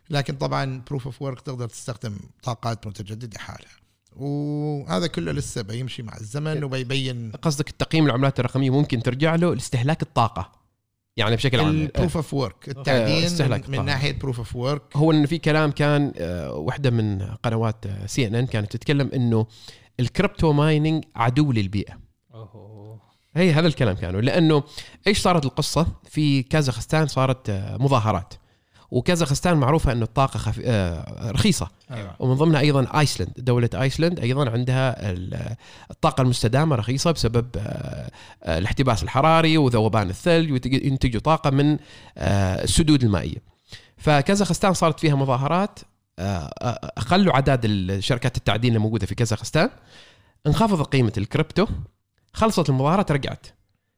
[SPEAKER 2] لكن طبعا proof of work تقدر تستخدم طاقات متجددة حالها وهذا كله لسه بيمشي مع الزمن وبيبين
[SPEAKER 1] قصدك التقييم العملات الرقمية ممكن ترجع له لاستهلاك الطاقة. يعني بشكل عام.
[SPEAKER 2] ال proof of
[SPEAKER 1] work
[SPEAKER 2] التعدين من, من. ناحية proof of work
[SPEAKER 1] هو انه في كلام كان آه، واحدة من قنوات سي ان ان كانت تتكلم إنه ال crypto mining عدو للبيئة.
[SPEAKER 3] أوه.
[SPEAKER 1] هي هذا الكلام كانوا لأنه إيش صارت القصة؟ في كازاخستان صارت آه، مظاهرات. وكازاخستان معروفة انه الطاقة خف... آه، رخيصة.
[SPEAKER 3] أيوه.
[SPEAKER 1] ومن ضمنها أيضا آيسلند. دولة آيسلند أيضا عندها ال- الطاقة المستدامة رخيصة بسبب آه، آه، الاحتباس الحراري وذوبان الثلج وينتجوا طاقة من آه، السدود المائية. فكازاخستان صارت فيها مظاهرات آه، آه، خلوا عدد الشركات التعدين الموجودة في كازاخستان. انخفضت قيمة الكريبتو خلصت المظاهرات رجعت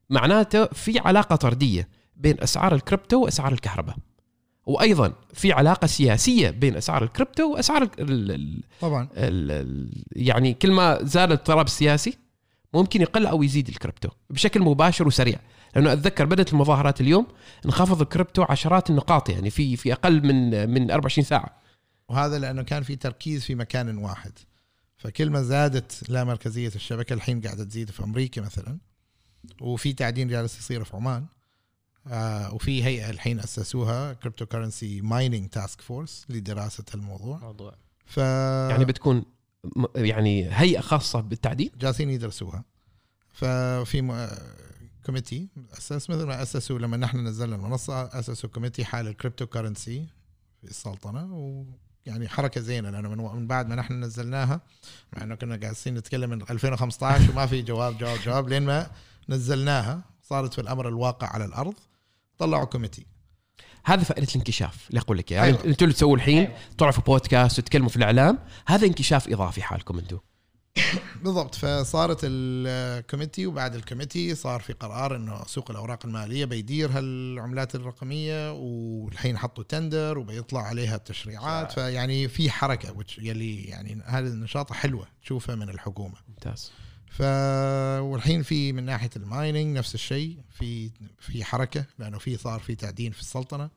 [SPEAKER 1] معناته في علاقة طردية بين أسعار الكريبتو وأسعار الكهرباء. وأيضا في علاقة سياسية بين أسعار الكريبتو وأسعار ال ال
[SPEAKER 2] طبعا.
[SPEAKER 1] ال ال يعني كل ما زاد الاضطراب السياسي ممكن يقل أو يزيد الكريبتو بشكل مباشر وسريع. لأنه أتذكر بدأت المظاهرات اليوم انخفض الكريبتو عشرات النقاط يعني في في أقل من من 24 ساعة.
[SPEAKER 2] وهذا لأنه كان في تركيز في مكان واحد. فكل ما زادت لا مركزية الشبكة الحين قاعدة تزيد في أمريكا مثلا. وفي تعدين جالس يصير في عمان. آه وفي هيئة الحين أسسوها cryptocurrency mining task force لدراسة الموضوع.
[SPEAKER 3] موضوع.
[SPEAKER 2] ف
[SPEAKER 1] يعني بتكون م- يعني هيئة خاصة بالتعدين
[SPEAKER 2] جالسين يدرسوها. ففي م- committee اسس مثل ما أسسوا لما نحن نزلنا المنصة أسسوا committee حال ال cryptocurrency في السلطنة ويعني حركة زينة. لأنه من, من بعد ما نحن نزلناها مع إنه كنا قاعدين نتكلم من 2015 وما في جواب جواب جواب لين ما نزلناها صارت في الأمر الواقع على الأرض. طلعوا committee.
[SPEAKER 1] هذا فائدة الانكشاف اللي أقول لك يعني
[SPEAKER 2] أيوة.
[SPEAKER 1] أنتم اللي تسووا الحين
[SPEAKER 3] أيوة.
[SPEAKER 1] طلعوا في بودكاست وتتكلموا في الإعلام هذا انكشاف إضافي حالكم أنتم
[SPEAKER 2] بالضبط. فصارت ال committee وبعد ال committee صار في قرار إنه سوق الأوراق المالية بيدير هالعملات الرقمية والحين حطوا tender وبيطلع عليها التشريعات فيعني في حركة يلي يعني هذه النشاط حلوة تشوفها من الحكومة.
[SPEAKER 1] ممتاز.
[SPEAKER 2] ف والحين في من ناحية ال mining نفس الشيء في في حركة لأنه في صار في تعدين في السلطنة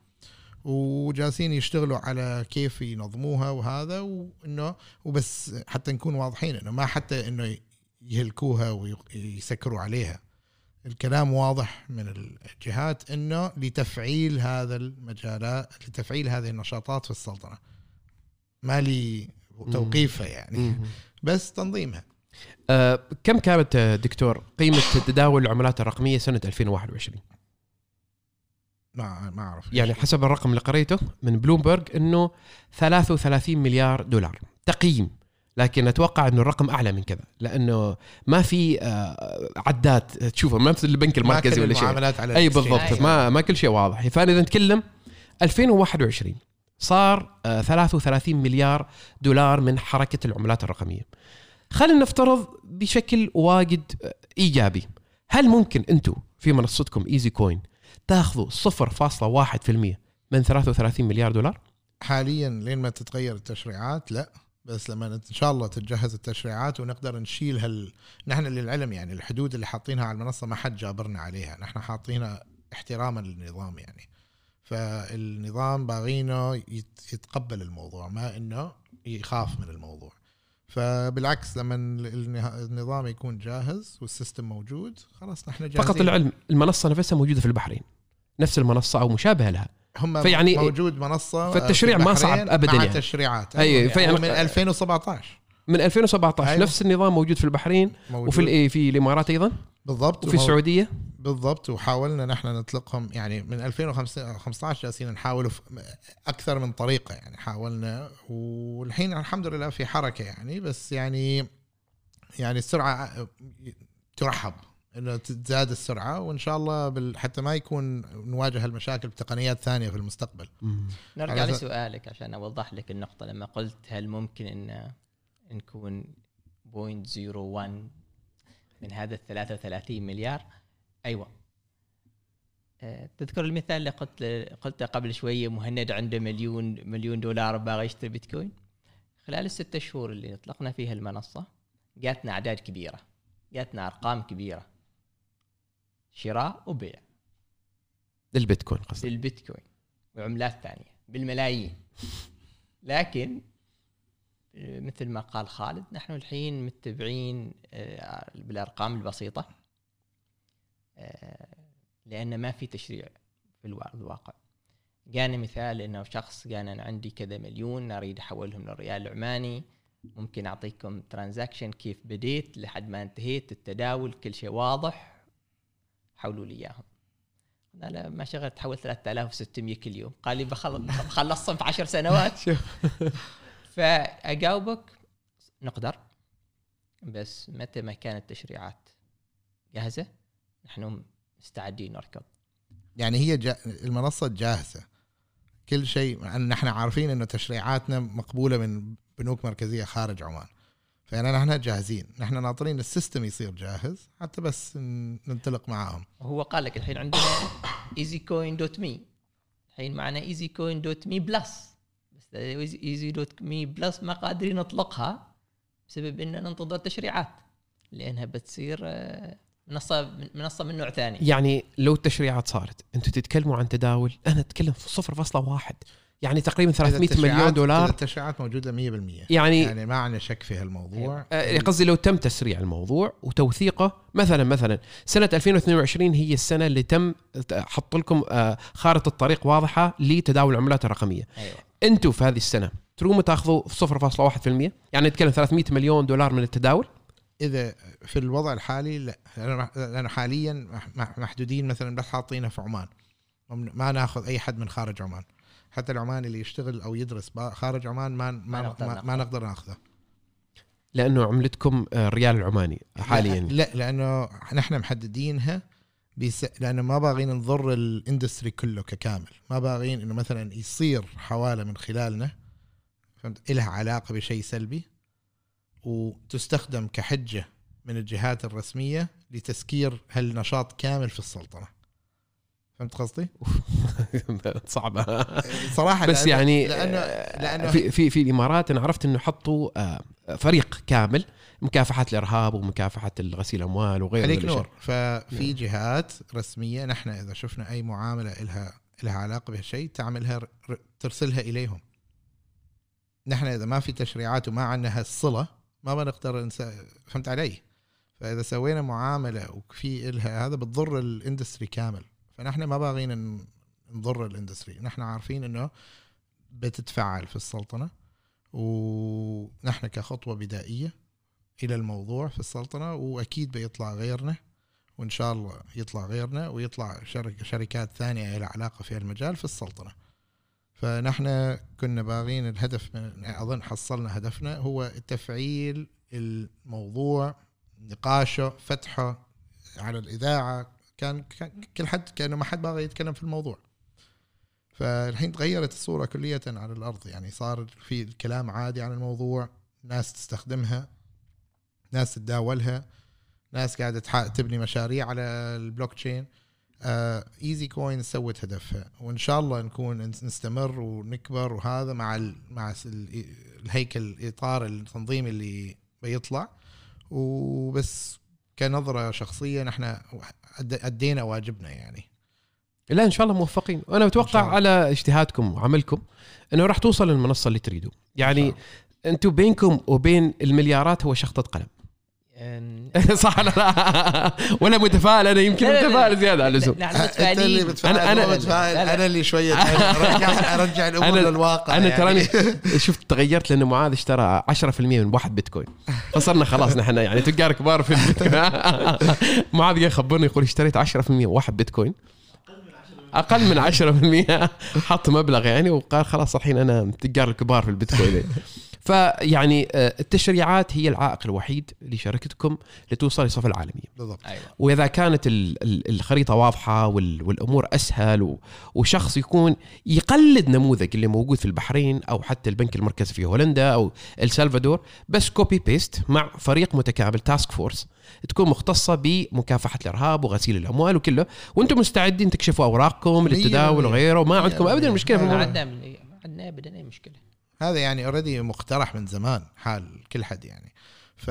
[SPEAKER 2] وجالسين يشتغلوا على كيف ينظموها وهذا وإنه وبس حتى نكون واضحين إنه ما حتى إنه يهلكوها ويسكروا عليها. الكلام واضح من الجهات إنه لتفعيل هذا المجالات لتفعيل هذه النشاطات في السلطنة. ما لي توقيفها يعني. بس تنظيمها.
[SPEAKER 1] آه كم كانت آه، دكتور قيمة تداول العملات الرقمية سنة 2021
[SPEAKER 2] ما ما أعرف
[SPEAKER 1] يعني حسب الرقم اللي قريته من بلومبرج إنه 33 مليار دولار تقييم. لكن أتوقع إنه الرقم أعلى من كذا لأنه ما في آه، عداد تشوفه ما مثل البنك المركزي ولا شيء.
[SPEAKER 2] أي.
[SPEAKER 1] بالضبط
[SPEAKER 3] أيوة.
[SPEAKER 1] ما ما كل شيء واضح. فاذا نتكلم 2021 صار آه، 33 مليار دولار من حركة العملات الرقمية. خلينا نفترض بشكل واجد إيجابي. هل ممكن أنتم في منصتكم ايزي كوين تاخذوا 0.1% من 33 مليار دولار؟
[SPEAKER 2] حاليا لين ما تتغير التشريعات لا. بس لما إن شاء الله تتجهز التشريعات ونقدر نشيل هال نحن للعلم يعني الحدود اللي حاطينها على المنصة ما حد جابرنا عليها. نحن حاطينها احتراما للنظام يعني. فالنظام باغينه يت- يتقبل الموضوع ما إنه يخاف من الموضوع. فبالعكس لما النظام يكون جاهز والسيستم موجود خلاص نحن جاهزين.
[SPEAKER 1] فقط العلم المنصة نفسها موجودة في البحرين. نفس المنصة أو مشابهة لها.
[SPEAKER 2] هم
[SPEAKER 1] فيعني-
[SPEAKER 2] موجود منصة
[SPEAKER 1] فالتشريع
[SPEAKER 2] في
[SPEAKER 1] ما صعب أبداً
[SPEAKER 2] مع
[SPEAKER 1] يعني.
[SPEAKER 2] تشريعات
[SPEAKER 1] أي،
[SPEAKER 2] أيوة
[SPEAKER 1] فيعني-
[SPEAKER 2] من 2017
[SPEAKER 1] من 2017
[SPEAKER 2] أيوة.
[SPEAKER 1] نفس النظام موجود في البحرين
[SPEAKER 2] موجود.
[SPEAKER 1] وفي الإيه في الإمارات أيضا؟
[SPEAKER 2] بالضبط
[SPEAKER 1] وفي
[SPEAKER 2] ومو-
[SPEAKER 1] السعودية؟
[SPEAKER 2] بالضبط وحاولنا نحن نطلقهم يعني من 2015 جالسين نحاول في أكثر من طريقة يعني حاولنا والحين الحمد لله في حركة يعني بس يعني يعني السرعة ترحب إنه تزداد السرعة وإن شاء الله بال... حتى ما يكون نواجه المشاكل بتقنيات ثانية في المستقبل.
[SPEAKER 3] نرجع لسؤالك عشان أوضح لك النقطة لما قلت هل ممكن إن نكون 0.01 من هذا ال 33 مليار. أيوه. آه، تذكر المثال اللي قلت قلته قبل شوية مهند عنده مليون مليون دولار باغي يشتري بيتكوين. خلال الستة شهور اللي اطلقنا فيها المنصة جاتنا أعداد كبيرة جاتنا أرقام كبيرة. شراء وبيع.
[SPEAKER 1] البيتكوين قصدي
[SPEAKER 3] بالبيتكوين وعملات ثانية. بالملايين. لكن مثل ما قال خالد نحن الحين متبعين آه، بالأرقام البسيطة آه، لأن ما في تشريع في الوا- الواقع. جاني مثال إنه شخص قال أنا عندي كذا مليون أريد أحولهم للريال العماني ممكن أعطيكم transaction كيف بديت لحد ما انتهيت التداول كل شيء واضح حولوا لي إياهم. لا لا ما شغلت تحول 3600 كل يوم. قال لي بخل- بخلصهم في 10 سنوات. فأجاوبك نقدر. بس متى ما كانت التشريعات جاهزة نحن مستعدين نركض.
[SPEAKER 2] يعني هي جا... المنصة جاهزة. كل شيء إحنا عارفين إنه تشريعاتنا مقبولة من بنوك مركزية خارج عمان. فانا نحن جاهزين. نحن ناطرين ال system يصير جاهز حتى بس ننطلق معاهم.
[SPEAKER 3] وهو قال لك الحين عندنا EasyCoin dot me الحين معنا EasyCoin dot me plus dot me plus ما قادرين نطلقها بسبب ان ننتظر تشريعات لأنها بتصير آه، منصة منصة من نوع ثاني.
[SPEAKER 1] يعني لو التشريعات صارت أنتم تتكلموا عن تداول أنا أتكلم في 0.1 يعني تقريبا 300
[SPEAKER 2] إذا
[SPEAKER 1] مليون دولار.
[SPEAKER 2] التشريعات موجودة 100%
[SPEAKER 1] يعني
[SPEAKER 2] يعني ما عندنا شك في هالموضوع.
[SPEAKER 1] آه، قصدي لو تم تسريع الموضوع وتوثيقه مثلا مثلا سنة 2022 هي السنة اللي تم حط لكم آه، خارطة الطريق واضحة لتداول العملات الرقمية.
[SPEAKER 3] أيوه.
[SPEAKER 1] أنتم في هذه السنة تروموا تاخذوا 0.1% يعني نتكلم 300 مليون دولار من التداول؟
[SPEAKER 2] إذا في الوضع الحالي لا لأنه حاليا مح- مح- محدودين مثلا بس حاطينه في عمان. ما ناخذ أي حد من خارج عمان. حتى العماني اللي يشتغل أو يدرس خارج عمان ما ما,
[SPEAKER 3] ما نقدر
[SPEAKER 2] ما, نقدر ناخذه.
[SPEAKER 1] لأنه عملتكم آه، الريال العماني حاليا.
[SPEAKER 2] لا, لا لأنه نحن محددينها بس لأنه ما باغين نضر الإندستري كله ككامل. ما باغين إنه مثلا يصير حوالة من خلالنا فهمت؟ إلها علاقة بشيء سلبي وتستخدم كحجة من الجهات الرسمية لتسكير هالنشاط كامل في السلطنة. فهمت قصدي؟
[SPEAKER 1] صعبة.
[SPEAKER 2] صراحة
[SPEAKER 1] بس
[SPEAKER 2] لأنه-
[SPEAKER 1] يعني
[SPEAKER 2] لأنه
[SPEAKER 1] آه،
[SPEAKER 2] لأنه
[SPEAKER 1] في في في الإمارات أنا عرفت إنه حطوا آه، فريق كامل مكافحة الإرهاب ومكافحة الغسيل الاموال وغيره
[SPEAKER 2] عليك. نور. ففي جهات رسمية نحن إذا شفنا أي معاملة لها لها علاقة بهالشيء تعملها ترسلها إليهم. نحن إذا ما في تشريعات وما عندنا هالصلة ما بنقدر نس... فهمت علي؟ فإذا سوينا معاملة وفي لها هذا بتضر ال industry كامل. فنحن ما باغيين ن- نضر ال industry. نحن عارفين إنه بتتفعل في السلطنة ونحن كخطوة بدائية إلى الموضوع في السلطنة وأكيد بيطلع غيرنا وإن شاء الله يطلع غيرنا ويطلع شركة شركات ثانية لها علاقة في المجال في السلطنة. فنحن كنا باغين الهدف من أظن حصلنا هدفنا هو تفعيل الموضوع نقاشه فتحه على الإذاعة كان, كل حد كأنه ما حد باغي يتكلم في الموضوع. فالحين تغيرت الصورة كلية على الأرض. يعني صار في الكلام عادي عن الموضوع ناس تستخدمها ناس تتداولها ناس قاعدة تبني مشاريع على ال blockchain EasyCoin سوت هدفها. وإن شاء الله نكون نس- نستمر ونكبر وهذا مع ال مع س- ال- الهيكل الإطار التنظيمي اللي بيطلع. وبس كنظرة شخصية نحن أدينا واجبنا يعني.
[SPEAKER 1] لا إن شاء الله موفقين. وأنا
[SPEAKER 2] أتوقع.
[SPEAKER 1] على اجتهادكم وعملكم إنه راح توصل للمنصة اللي تريدوا يعني أنتم بينكم وبين المليارات هو شخطه قلم. صح ولا لا؟ ولا متفائل أنا يمكن. متفائل زيادة على اللزوم.
[SPEAKER 3] لا،
[SPEAKER 2] أنت اللي
[SPEAKER 1] أنا- أنا
[SPEAKER 2] أنا متفائل. أنا اللي شوية ارجع ارجع الأمور
[SPEAKER 1] أنا-
[SPEAKER 2] للواقع
[SPEAKER 1] أنا
[SPEAKER 2] يعني.
[SPEAKER 1] تراني شفت تغيرت لأن معاذ اشترى 10% من واحد بيتكوين. فصرنا خلاص نحن يعني تجار كبار في البيتكوين معاذ جاي يخبرني يقول اشتريت 10% من واحد بيتكوين. أقل من 10% حط مبلغ يعني وقال خلاص الحين أنا من التجار الكبار في البيتكوين. فيعني آه، التشريعات هي العائق الوحيد لشركتكم لتوصل لصف العالمية.
[SPEAKER 2] بالضبط.
[SPEAKER 3] أيوه.
[SPEAKER 1] وإذا كانت ال- ال- الخريطة واضحة وال- والأمور أسهل و- وشخص يكون يقلد نموذج اللي موجود في البحرين أو حتى البنك المركزي في هولندا أو السلفادور بس copy paste مع فريق متكامل task force تكون مختصة بمكافحة الإرهاب وغسيل الأموال وكله. وأنتم مستعدين تكشفوا أوراقكم
[SPEAKER 2] مية
[SPEAKER 1] للتداول. وغيره وما عندكم ابدا
[SPEAKER 2] بالمية.
[SPEAKER 1] مشكلة في الموضوع.
[SPEAKER 3] عندنا ابدا أي مشكلة.
[SPEAKER 2] هذا يعني already مقترح من زمان حال كل حد يعني. ف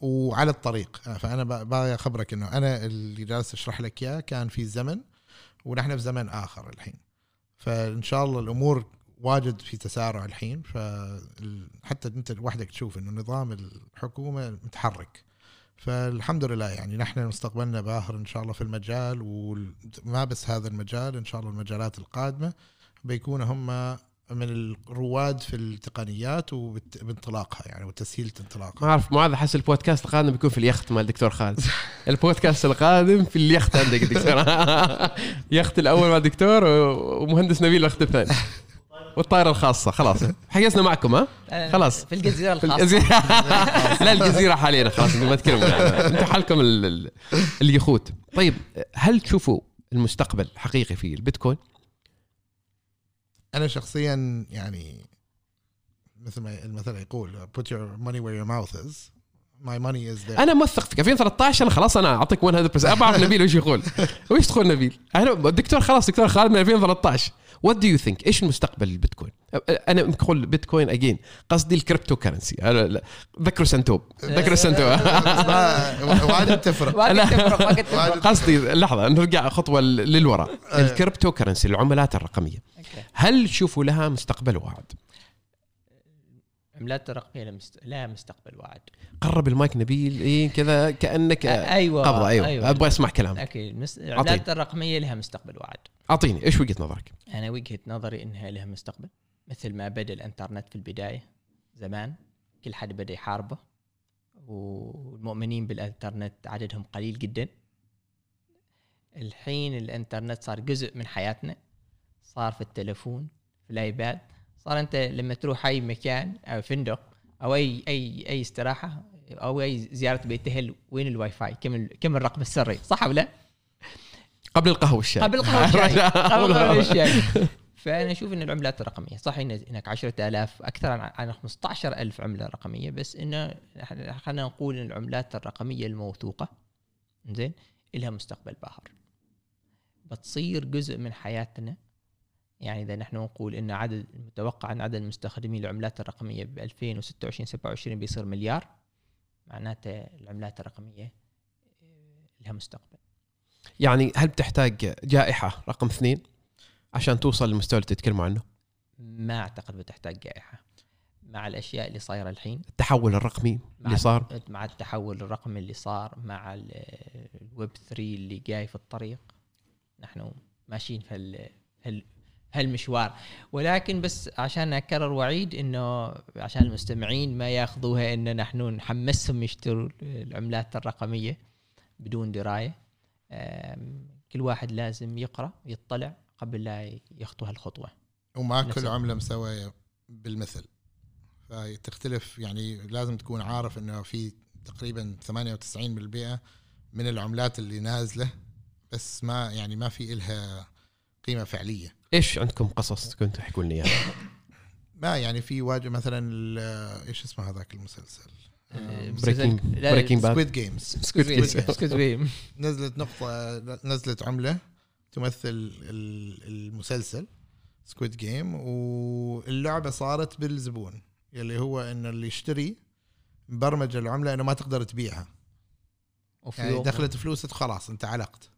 [SPEAKER 2] وعلى الطريق. فأنا ب- باغي أخبرك إنه أنا اللي جالس أشرح لك إياه كان في زمن ونحن في زمن آخر الحين. فإن شاء الله الأمور واجد في تسارع الحين فحتى أنت لوحدك تشوف إنه نظام الحكومة متحرك. فالحمد لله يعني نحن مستقبلنا باهر إن شاء الله في المجال وما بس هذا المجال إن شاء الله المجالات القادمة بيكونوا هم من الرواد في التقنيات وبانطلاقها يعني وتسهيل انطلاقها.
[SPEAKER 1] ما أعرف معاذ احس البودكاست القادم بيكون في اليخت مال الدكتور خالد. البودكاست القادم في اليخت عندك دكتور. يخت الأول مع الدكتور ومهندس نبيل اليخت الثاني. والطائرة الخاصة خلاص. حجزنا معكم ها؟ خلاص.
[SPEAKER 3] في الجزيرة
[SPEAKER 1] في
[SPEAKER 3] الخاصة.
[SPEAKER 1] الجزيرة. لا الجزيرة حاليا خلاص ما تكلموا أنتم حالكم ال- ال- اليخوت طيب هل تشوفوا المستقبل حقيقي في البيتكوين؟
[SPEAKER 2] أنا شخصيا يعني مثل ما المثل يقول put your money where your mouth is. ماي ماني از
[SPEAKER 1] أنا موثق فيك 2013 أنا خلاص أنا أعطيك 100% ابى أعرف نبيل وش يقول. وش تقول نبيل؟ أنا الدكتور خلاص دكتور خالد من 2013 وات دو يو ثينك إيش المستقبل البيتكوين؟ أنا أقول بيتكوين اجين قصدي الكريبتو كرنسي ذكروا سنتوب ذكروا سنتوب
[SPEAKER 2] وايد تفرق
[SPEAKER 3] ما كنت تفرق.
[SPEAKER 1] قصدي لحظة نرجع خطوة للوراء
[SPEAKER 2] آه.
[SPEAKER 1] الكريبتو كرنسي العملات
[SPEAKER 3] الرقمية.
[SPEAKER 1] هل تشوفوا لها مستقبل واعد؟
[SPEAKER 3] عملات لها مست- لها مستقبل واعد.
[SPEAKER 1] قرب المايك نبيل إيه كذا كأنك
[SPEAKER 3] أيوه
[SPEAKER 1] قبضة أيوه, أبغى أسمع كلام
[SPEAKER 3] أوكي المس- العملات الرقميه لها مستقبل واعد.
[SPEAKER 1] أعطيني. إيش وجهة نظرك؟
[SPEAKER 3] أنا وجهة نظري إنها لها مستقبل مثل ما بدأ الإنترنت في البداية زمان. كل حد بدأ يحاربه والمؤمنين بالإنترنت عددهم قليل جدا. الحين الإنترنت صار جزء من حياتنا. صار في التلفون في ال iPad. صار أنت لما تروح أي مكان أو فندق أو اي اي أي استراحة أو أي زيارة بيت أهل وين الواي فاي؟ كم كم الرقم السري؟ صح ولا؟
[SPEAKER 1] قبل القهوة والشاي.
[SPEAKER 3] قبل القهوة والشاي. قبل القهوة والشاي. فأنا أشوف إن العملات الرقمية صح هناك 10000 أكثر عن عن 15000 عملة رقمية بس انه خلينا نقول إن العملات الرقمية الموثوقة زين لها مستقبل باهر. بتصير جزء من حياتنا يعني إذا نحن نقول إن عدد المتوقع إن عدد مستخدمي العملات الرقمية ب 2026 27 بيصير مليار معناته العملات الرقمية آه، لها مستقبل.
[SPEAKER 1] يعني هل بتحتاج جائحة رقم اثنين عشان توصل للمستوى اللي تتكلموا عنه؟
[SPEAKER 3] ما أعتقد بتحتاج جائحة. مع الأشياء اللي صايرة الحين.
[SPEAKER 1] التحول الرقمي اللي صار؟
[SPEAKER 3] مع التحول الرقمي اللي صار مع ال- الويب 3 اللي جاي في الطريق. نحن ماشيين في هالمشوار. ولكن بس عشان أكرر واعيد إنه عشان المستمعين ما ياخذوها ان نحن نحمسهم يشتروا العملات الرقمية بدون دراية. كل واحد لازم يقرأ يطلع قبل لا يخطو هالخطوة.
[SPEAKER 2] وما كل عملة مسوية بالمثل. فتختلف يعني لازم تكون عارف إنه في تقريبا 98% من العملات اللي نازلة بس ما يعني ما في إلها قيمة فعلية.
[SPEAKER 1] إيش عندكم قصص كنتوا تحكوا لنا إياها؟
[SPEAKER 2] ما يعني في واجه مثلا إيش اسمه هذاك المسلسل؟
[SPEAKER 1] Breaking Breaking Bad
[SPEAKER 2] Squid Games.
[SPEAKER 3] Squid
[SPEAKER 2] Game نزلت نقطة نزلت عملة تمثل ال- المسلسل Squid Game واللعبة صارت بالزبون اللي هو إن اللي يشتري مبرمج العملة إنه ما تقدر تبيعها.
[SPEAKER 3] وفي
[SPEAKER 2] يعني دخلت فلوسك خلاص انت علقت.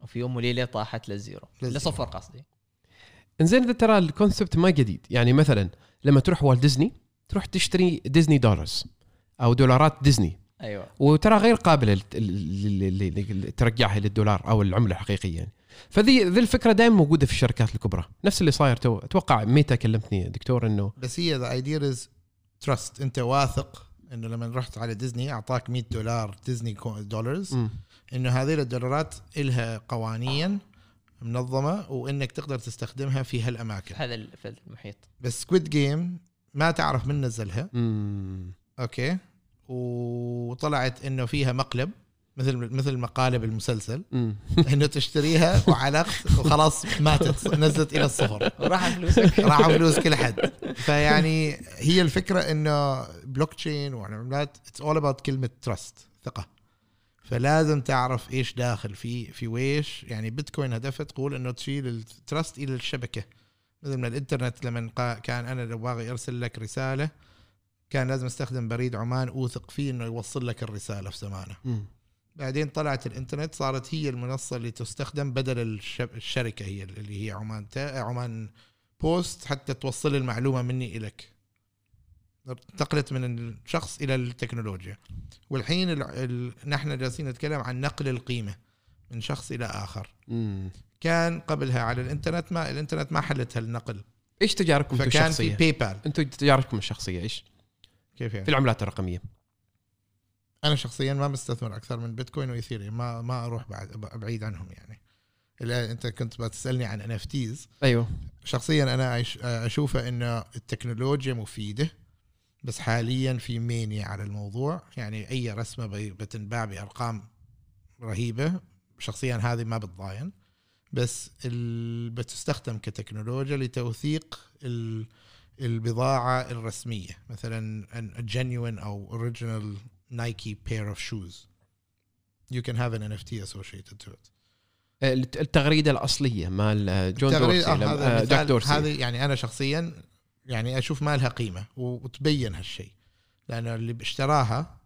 [SPEAKER 3] وفي يوم وليلة طاحت لل
[SPEAKER 2] zero. لل zero.
[SPEAKER 3] لصفر قصدي.
[SPEAKER 1] انزين إذا ترى ال concept ما جديد. يعني مثلا لما تروح Walt Disney تروح تشتري Disney dollars أو دولارات ديزني
[SPEAKER 3] أيوه.
[SPEAKER 1] وترى غير قابله ترجعها للدولار أو العملة الحقيقيه يعني فذي ذي الفكرة دائما موجودة في الشركات الكبرى. نفس اللي صاير to أتوقع ميتا كلمتني دكتور إنه
[SPEAKER 2] بس هي the idea is trust أنت واثق إنه لما رحت على ديزني أعطاك 100 دولار ديزني
[SPEAKER 1] dollars.
[SPEAKER 2] إنه هذه الدولارات إلها قوانين. منظمة وإنك تقدر تستخدمها في هالأماكن.
[SPEAKER 3] هذا في المحيط.
[SPEAKER 2] بس Squid Game ما تعرف من نزلها.
[SPEAKER 1] مم.
[SPEAKER 2] okay. وطلعت إنه فيها مقلب مثل مثل مقالب المسلسل.
[SPEAKER 1] مم.
[SPEAKER 2] إنه تشتريها وعلقت وخلاص ماتت نزلت إلى الصفر.
[SPEAKER 3] وراح فلوسك.
[SPEAKER 2] راحوا فلوس كل حد. فيعني هي الفكرة إنه بلوك تشين والعملات it's all about كلمة trust ثقة. فلازم تعرف إيش داخل في في which. يعني بيتكوين هدفها تقول إنه تشيل ال trust إلى الشبكة. مثل ما الإنترنت لما كان أنا لو باغي أرسل لك رسالة كان لازم أستخدم بريد عمان اوثق فيه إنه يوصل لك الرسالة في زمانه. بعدين طلعت الإنترنت صارت هي المنصة اللي تستخدم بدل الشركة هي اللي هي عمان تا عمان بوست حتى توصل المعلومة مني إلك. انتقلت من الشخص إلى التكنولوجيا. والحين ال... ال... نحن جالسين نتكلم عن نقل القيمة من شخص إلى آخر.
[SPEAKER 1] مم.
[SPEAKER 2] كان قبلها على الإنترنت ما الإنترنت ما حلت هالنقل
[SPEAKER 1] إيش تجاربكم أنتم
[SPEAKER 2] فكان في
[SPEAKER 1] الشخصية؟
[SPEAKER 2] باي بال
[SPEAKER 1] أنتم تجاربكم الشخصية إيش؟
[SPEAKER 2] كيف
[SPEAKER 1] في
[SPEAKER 2] يعني
[SPEAKER 1] العملات الرقمية.
[SPEAKER 2] أنا شخصيا ما بستثمر أكثر من بيتكوين وإيثيريوم. ما ما أروح بعد بعيد عنهم يعني. الا أنت كنت بتسألني عن ان
[SPEAKER 1] أيوه.
[SPEAKER 2] شخصيا أنا اشوفه إن التكنولوجيا مفيدة. بس حاليا في مانيا على الموضوع. يعني أي رسمة بتنباع بأرقام رهيبة. شخصيا هذه ما بتضاين بس ال... بتستخدم كتكنولوجيا لتوثيق ال... البضاعة الرسمية. مثلا ال genuine أو original Nike pair of shoes. You can have an NFT associated to it.
[SPEAKER 1] التغريدة الأصلية مال جون
[SPEAKER 2] التغريد-
[SPEAKER 1] دورسي
[SPEAKER 2] آه، هذا
[SPEAKER 1] آه، جاك دورسي.
[SPEAKER 2] هذه يعني أنا شخصيا يعني أشوف ما لها قيمه وتبين هالشيء لأنه اللي اشتراها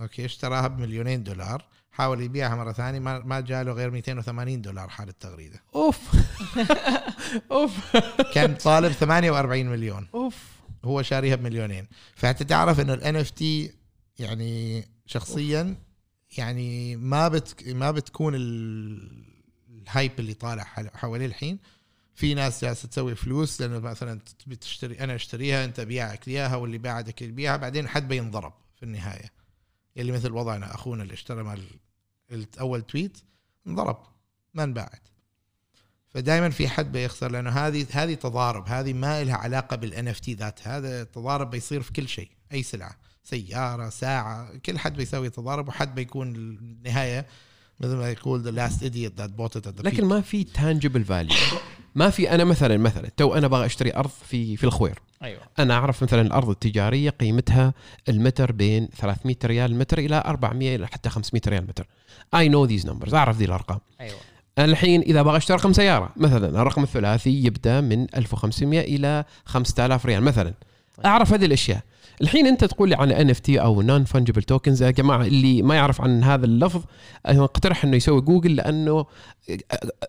[SPEAKER 2] okay اشتراها بمليونين دولار حاول يبيعها مرة ثانية ما ما جاله غير 280 دولار حال التغريدة.
[SPEAKER 1] أوف. أوف.
[SPEAKER 2] كان طالب 48 مليون.
[SPEAKER 1] أوف.
[SPEAKER 2] هو شاريها بمليونين. فأنت تعرف إنه ال NFT يعني شخصيا يعني ما بت ما بتكون ال- ال hype اللي طالع حواليه الحين. في ناس جالسة تسوي فلوس لأنه مثلا تبي تشتري أنا أشتريها أنت بيعك إياها واللي بعدك يبيعها بعدين حد بينضرب في النهاية. اللي مثل وضعنا أخونا اللي اشترى مال أول tweet انضرب ما انباعت فدائما في حد بيخسر لأنه هذه هذه تضارب هذه ما لها علاقة بال NFT ذاتها هذا التضارب بيصير في كل شيء أي سلعة سيارة ساعة كل حد بيسوي تضارب وحد بيكون النهاية مثل ما يقول the last idiot that bought it
[SPEAKER 1] لكن ما في tangible value ما في أنا مثلا مثلا to أنا باغي أشتري أرض في في الخوير.
[SPEAKER 3] أيوه.
[SPEAKER 1] أنا أعرف مثلا الأرض التجارية قيمتها المتر بين 300 ريال المتر إلى 400 إلى حتى 500 ريال المتر I know these numbers أعرف ذي الأرقام.
[SPEAKER 3] أيوه.
[SPEAKER 1] الحين إذا باغي أشتري رقم سيارة مثلا الرقم الثلاثي يبدأ من 1500 إلى 5000 ريال مثلا.
[SPEAKER 3] طيب.
[SPEAKER 1] أعرف هذه الأشياء. الحين انت تقول لي عن NFT أو non-fungible tokens يا جماعة اللي ما يعرف عن هذا اللفظ اقترح إنه يسوي جوجل لأنه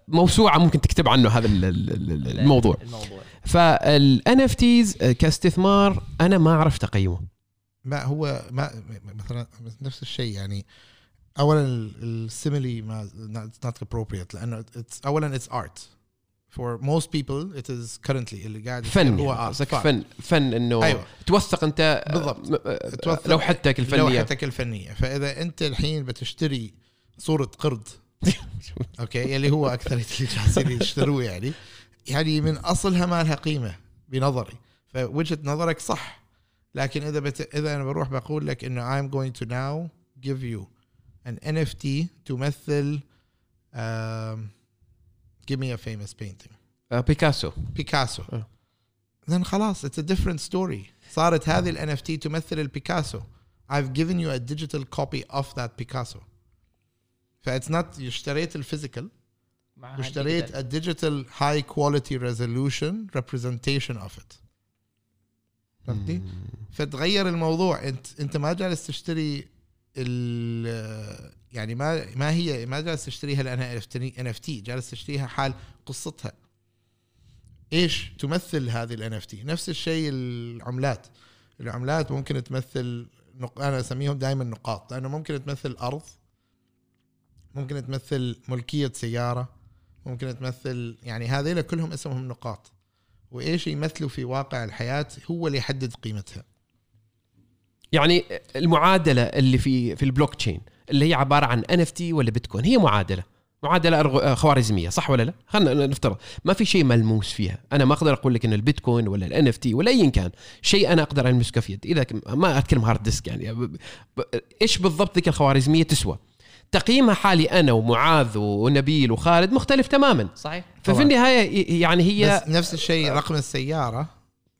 [SPEAKER 1] موسوعة ممكن تكتب عنه هذا ال- ال- ال- الموضوع.
[SPEAKER 3] الموضوع.
[SPEAKER 1] فال NFTs كاستثمار أنا ما عرفت أقيمه.
[SPEAKER 2] ما هو ما مثلا نفس الشيء يعني اولا ال simile ما not appropriate لأنه اولا it's art. For most people it is currently اللي قاعد
[SPEAKER 1] فن
[SPEAKER 2] هو
[SPEAKER 1] يعني
[SPEAKER 2] art
[SPEAKER 1] قصدك
[SPEAKER 2] فن.
[SPEAKER 1] فن إنه
[SPEAKER 2] أيوه.
[SPEAKER 1] توثق أنت
[SPEAKER 2] بالضبط.
[SPEAKER 1] م-
[SPEAKER 2] توثق
[SPEAKER 1] لوحتك الفنيه
[SPEAKER 2] لوحتك الفنية. فإذا أنت الحين بتشتري صورة قرد أوكي اللي هو أكثر اللي جالسين يشتروه يعني يعني من أصلها ما لها قيمة بنظري. فوجهة نظرك صح. لكن إذا بت... إذا أنا بروح بقول لك إنه I'm going to now give you an NFT تمثل um, give me a famous painting
[SPEAKER 1] آه، بيكاسو
[SPEAKER 2] بيكاسو
[SPEAKER 1] آه.
[SPEAKER 2] then خلاص it's a different story صارت هذه ال NFT تمثل البيكاسو I've given you a digital copy of that Picasso فاتس not اشتريت الفيزيكال
[SPEAKER 3] مع
[SPEAKER 2] واشتريت
[SPEAKER 3] digital.
[SPEAKER 2] a digital high quality resolution representation of it فهمتني؟ فتغير الموضوع انت انت ما جالس تشتري ال يعني ما ما هي ما جالس تشتريها لانها NFT جالس تشتريها حال قصتها. إيش تمثل هذه ال NFT نفس الشيء العملات. العملات ممكن تمثل نق... أنا أسميهم دائما نقاط لأنه ممكن تمثل أرض ممكن تمثل ملكية سيارة ممكن تمثل يعني هذيلا كلهم اسمهم نقاط. وإيش يمثلوا في واقع الحياة؟ هو اللي يحدد قيمتها.
[SPEAKER 1] يعني المعادلة اللي في في البلوك تشين اللي هي عبارة عن NFT ولا بيتكوين هي معادلة. معادلة أرغ- خوارزمية صح ولا لا؟ خلينا نفترض. ما في شيء ملموس فيها، أنا ما أقدر أقول لك إن البيتكوين ولا ال NFT ولا ايا كان شيء أنا أقدر المسكه في يدي، إذا ما أتكلم hard disk يعني. إيش بالضبط ذيك الخوارزمية تسوى؟ تقييمها حالي أنا ومعاذ ونبيل وخالد مختلف تماما،
[SPEAKER 3] صحيح.
[SPEAKER 1] ففي. النهاية يعني هي
[SPEAKER 2] نفس الشيء رقم السيارة.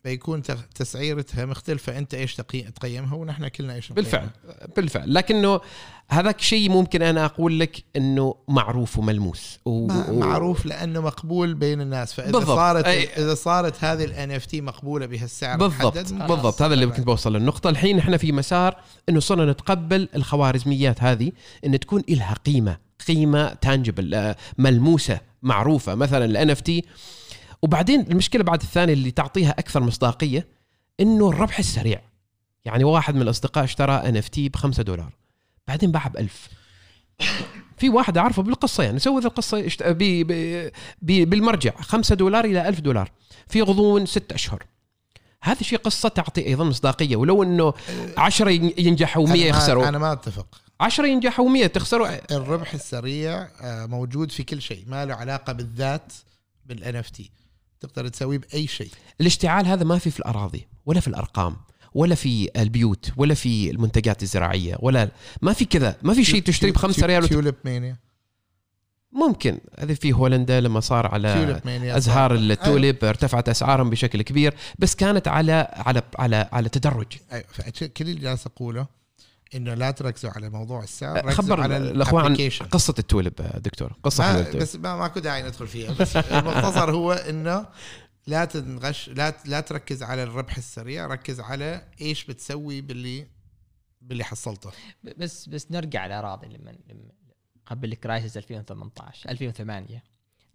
[SPEAKER 2] بيكون تغ- تسعيرتها مختلفة. أنت إيش تقي- تقيمها؟ ونحن كلنا إيش نقيمها.
[SPEAKER 1] بالفعل. بالفعل. لكنه هذاك شيء ممكن أنا أقول لك إنه معروف وملموس. و...
[SPEAKER 2] معروف لأنه مقبول بين الناس. فإذا
[SPEAKER 1] بالضبط.
[SPEAKER 2] صارت
[SPEAKER 1] أي-
[SPEAKER 2] إذا صارت هذه ال NFT مقبولة بهالسعر
[SPEAKER 1] بالضبط. بالضبط. هذا اللي كنت بوصل للنقطه الحين إحنا في مسار إنه صرنا نتقبل الخوارزميات هذه إن تكون لها قيمة. قيمة tangible ملموسة معروفة. مثلا ال NFT وبعدين المشكلة بعد الثانية اللي تعطيها أكثر مصداقية إنه الربح السريع. يعني واحد من الأصدقاء اشترى NFT ب 5 دولار. بعدين باعها ب 1000 في واحد أعرفه بالقصة يعني سوى ذا القصة اشت... بي... بي... بي... بالمرجع 5 دولار إلى 1000 دولار. في غضون 6 أشهر. هذا شيء قصة تعطي أيضا مصداقية. ولو إنه 10 ينجحوا و100
[SPEAKER 2] أنا ما-
[SPEAKER 1] يخسروا.
[SPEAKER 2] أنا ما أتفق.
[SPEAKER 1] 10 ينجحوا و100 تخسروا.
[SPEAKER 2] الربح السريع آه، موجود في كل شيء. ما له علاقة بالذات بال NFT. تقدر تسويه بأي شيء.
[SPEAKER 1] الاشتعال هذا ما في في الأراضي ولا في الأرقام ولا في البيوت ولا في المنتجات الزراعية ولا ما في كذا ما في شيء تشتري ب 5 ريال.
[SPEAKER 2] tulip mania.
[SPEAKER 1] ممكن. هذه في هولندا لما صار على أزهار التوليب ارتفعت أسعارهم بشكل كبير بس كانت على على على على تدرج.
[SPEAKER 2] أيوه كل اللي جالس أقوله إنه لا تركزوا على موضوع السعر ركزوا
[SPEAKER 1] خبر
[SPEAKER 2] على
[SPEAKER 1] الأخوان عن. قصة التولب دكتور قصة
[SPEAKER 2] ما
[SPEAKER 1] التولب.
[SPEAKER 2] بس ما ماكو داعي ندخل فيها بس المختصر هو إنه لا تنغش لا لا تركز على الربح السريع ركز على إيش بتسوي باللي باللي حصلته
[SPEAKER 3] بس بس نرجع لأراضي لما لما قبل الكرايسيس 2018 2008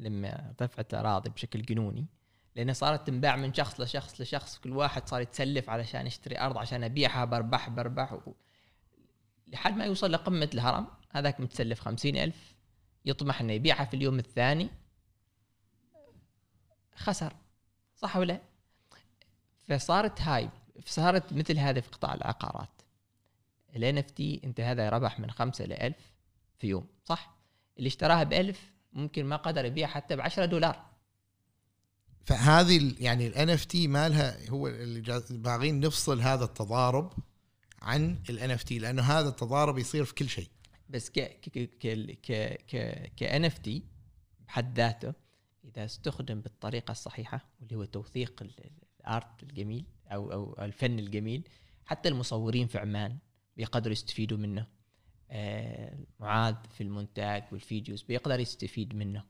[SPEAKER 3] لما ارتفعت أراضي بشكل جنوني لانها صارت تنباع من شخص لشخص لشخص كل واحد صار يتسلف علشان يشتري أرض عشان أبيعها بربح بربح و... لحد ما يوصل لقمة الهرم. هذاك متسلف خمسين ألف يطمح إنه يبيعها في اليوم الثاني. خسر. صح ولا؟ لا؟ فصارت هاي صارت مثل هذا في قطاع العقارات. ال NFT أنت هذا ربح من خمسة ل 1000 في يوم صح؟ اللي اشتراها ب 1000 ممكن ما قدر يبيع حتى ب 10 دولار.
[SPEAKER 2] فهذه ال- يعني NFT مالها هو اللي باغين نفصل هذا التضارب عن ال NFT لأنه هذا التضارب يصير في كل شيء.
[SPEAKER 3] بس ك ك ك ك ك NFT بحد ذاته إذا استخدم بالطريقة الصحيحة واللي هو توثيق ال- ال- الآرت الجميل أو أو الفن الجميل حتى المصورين في عمان بيقدروا يستفيدوا منه. آه، معاذ في المونتاج والفيديوز بيقدر يستفيد منه.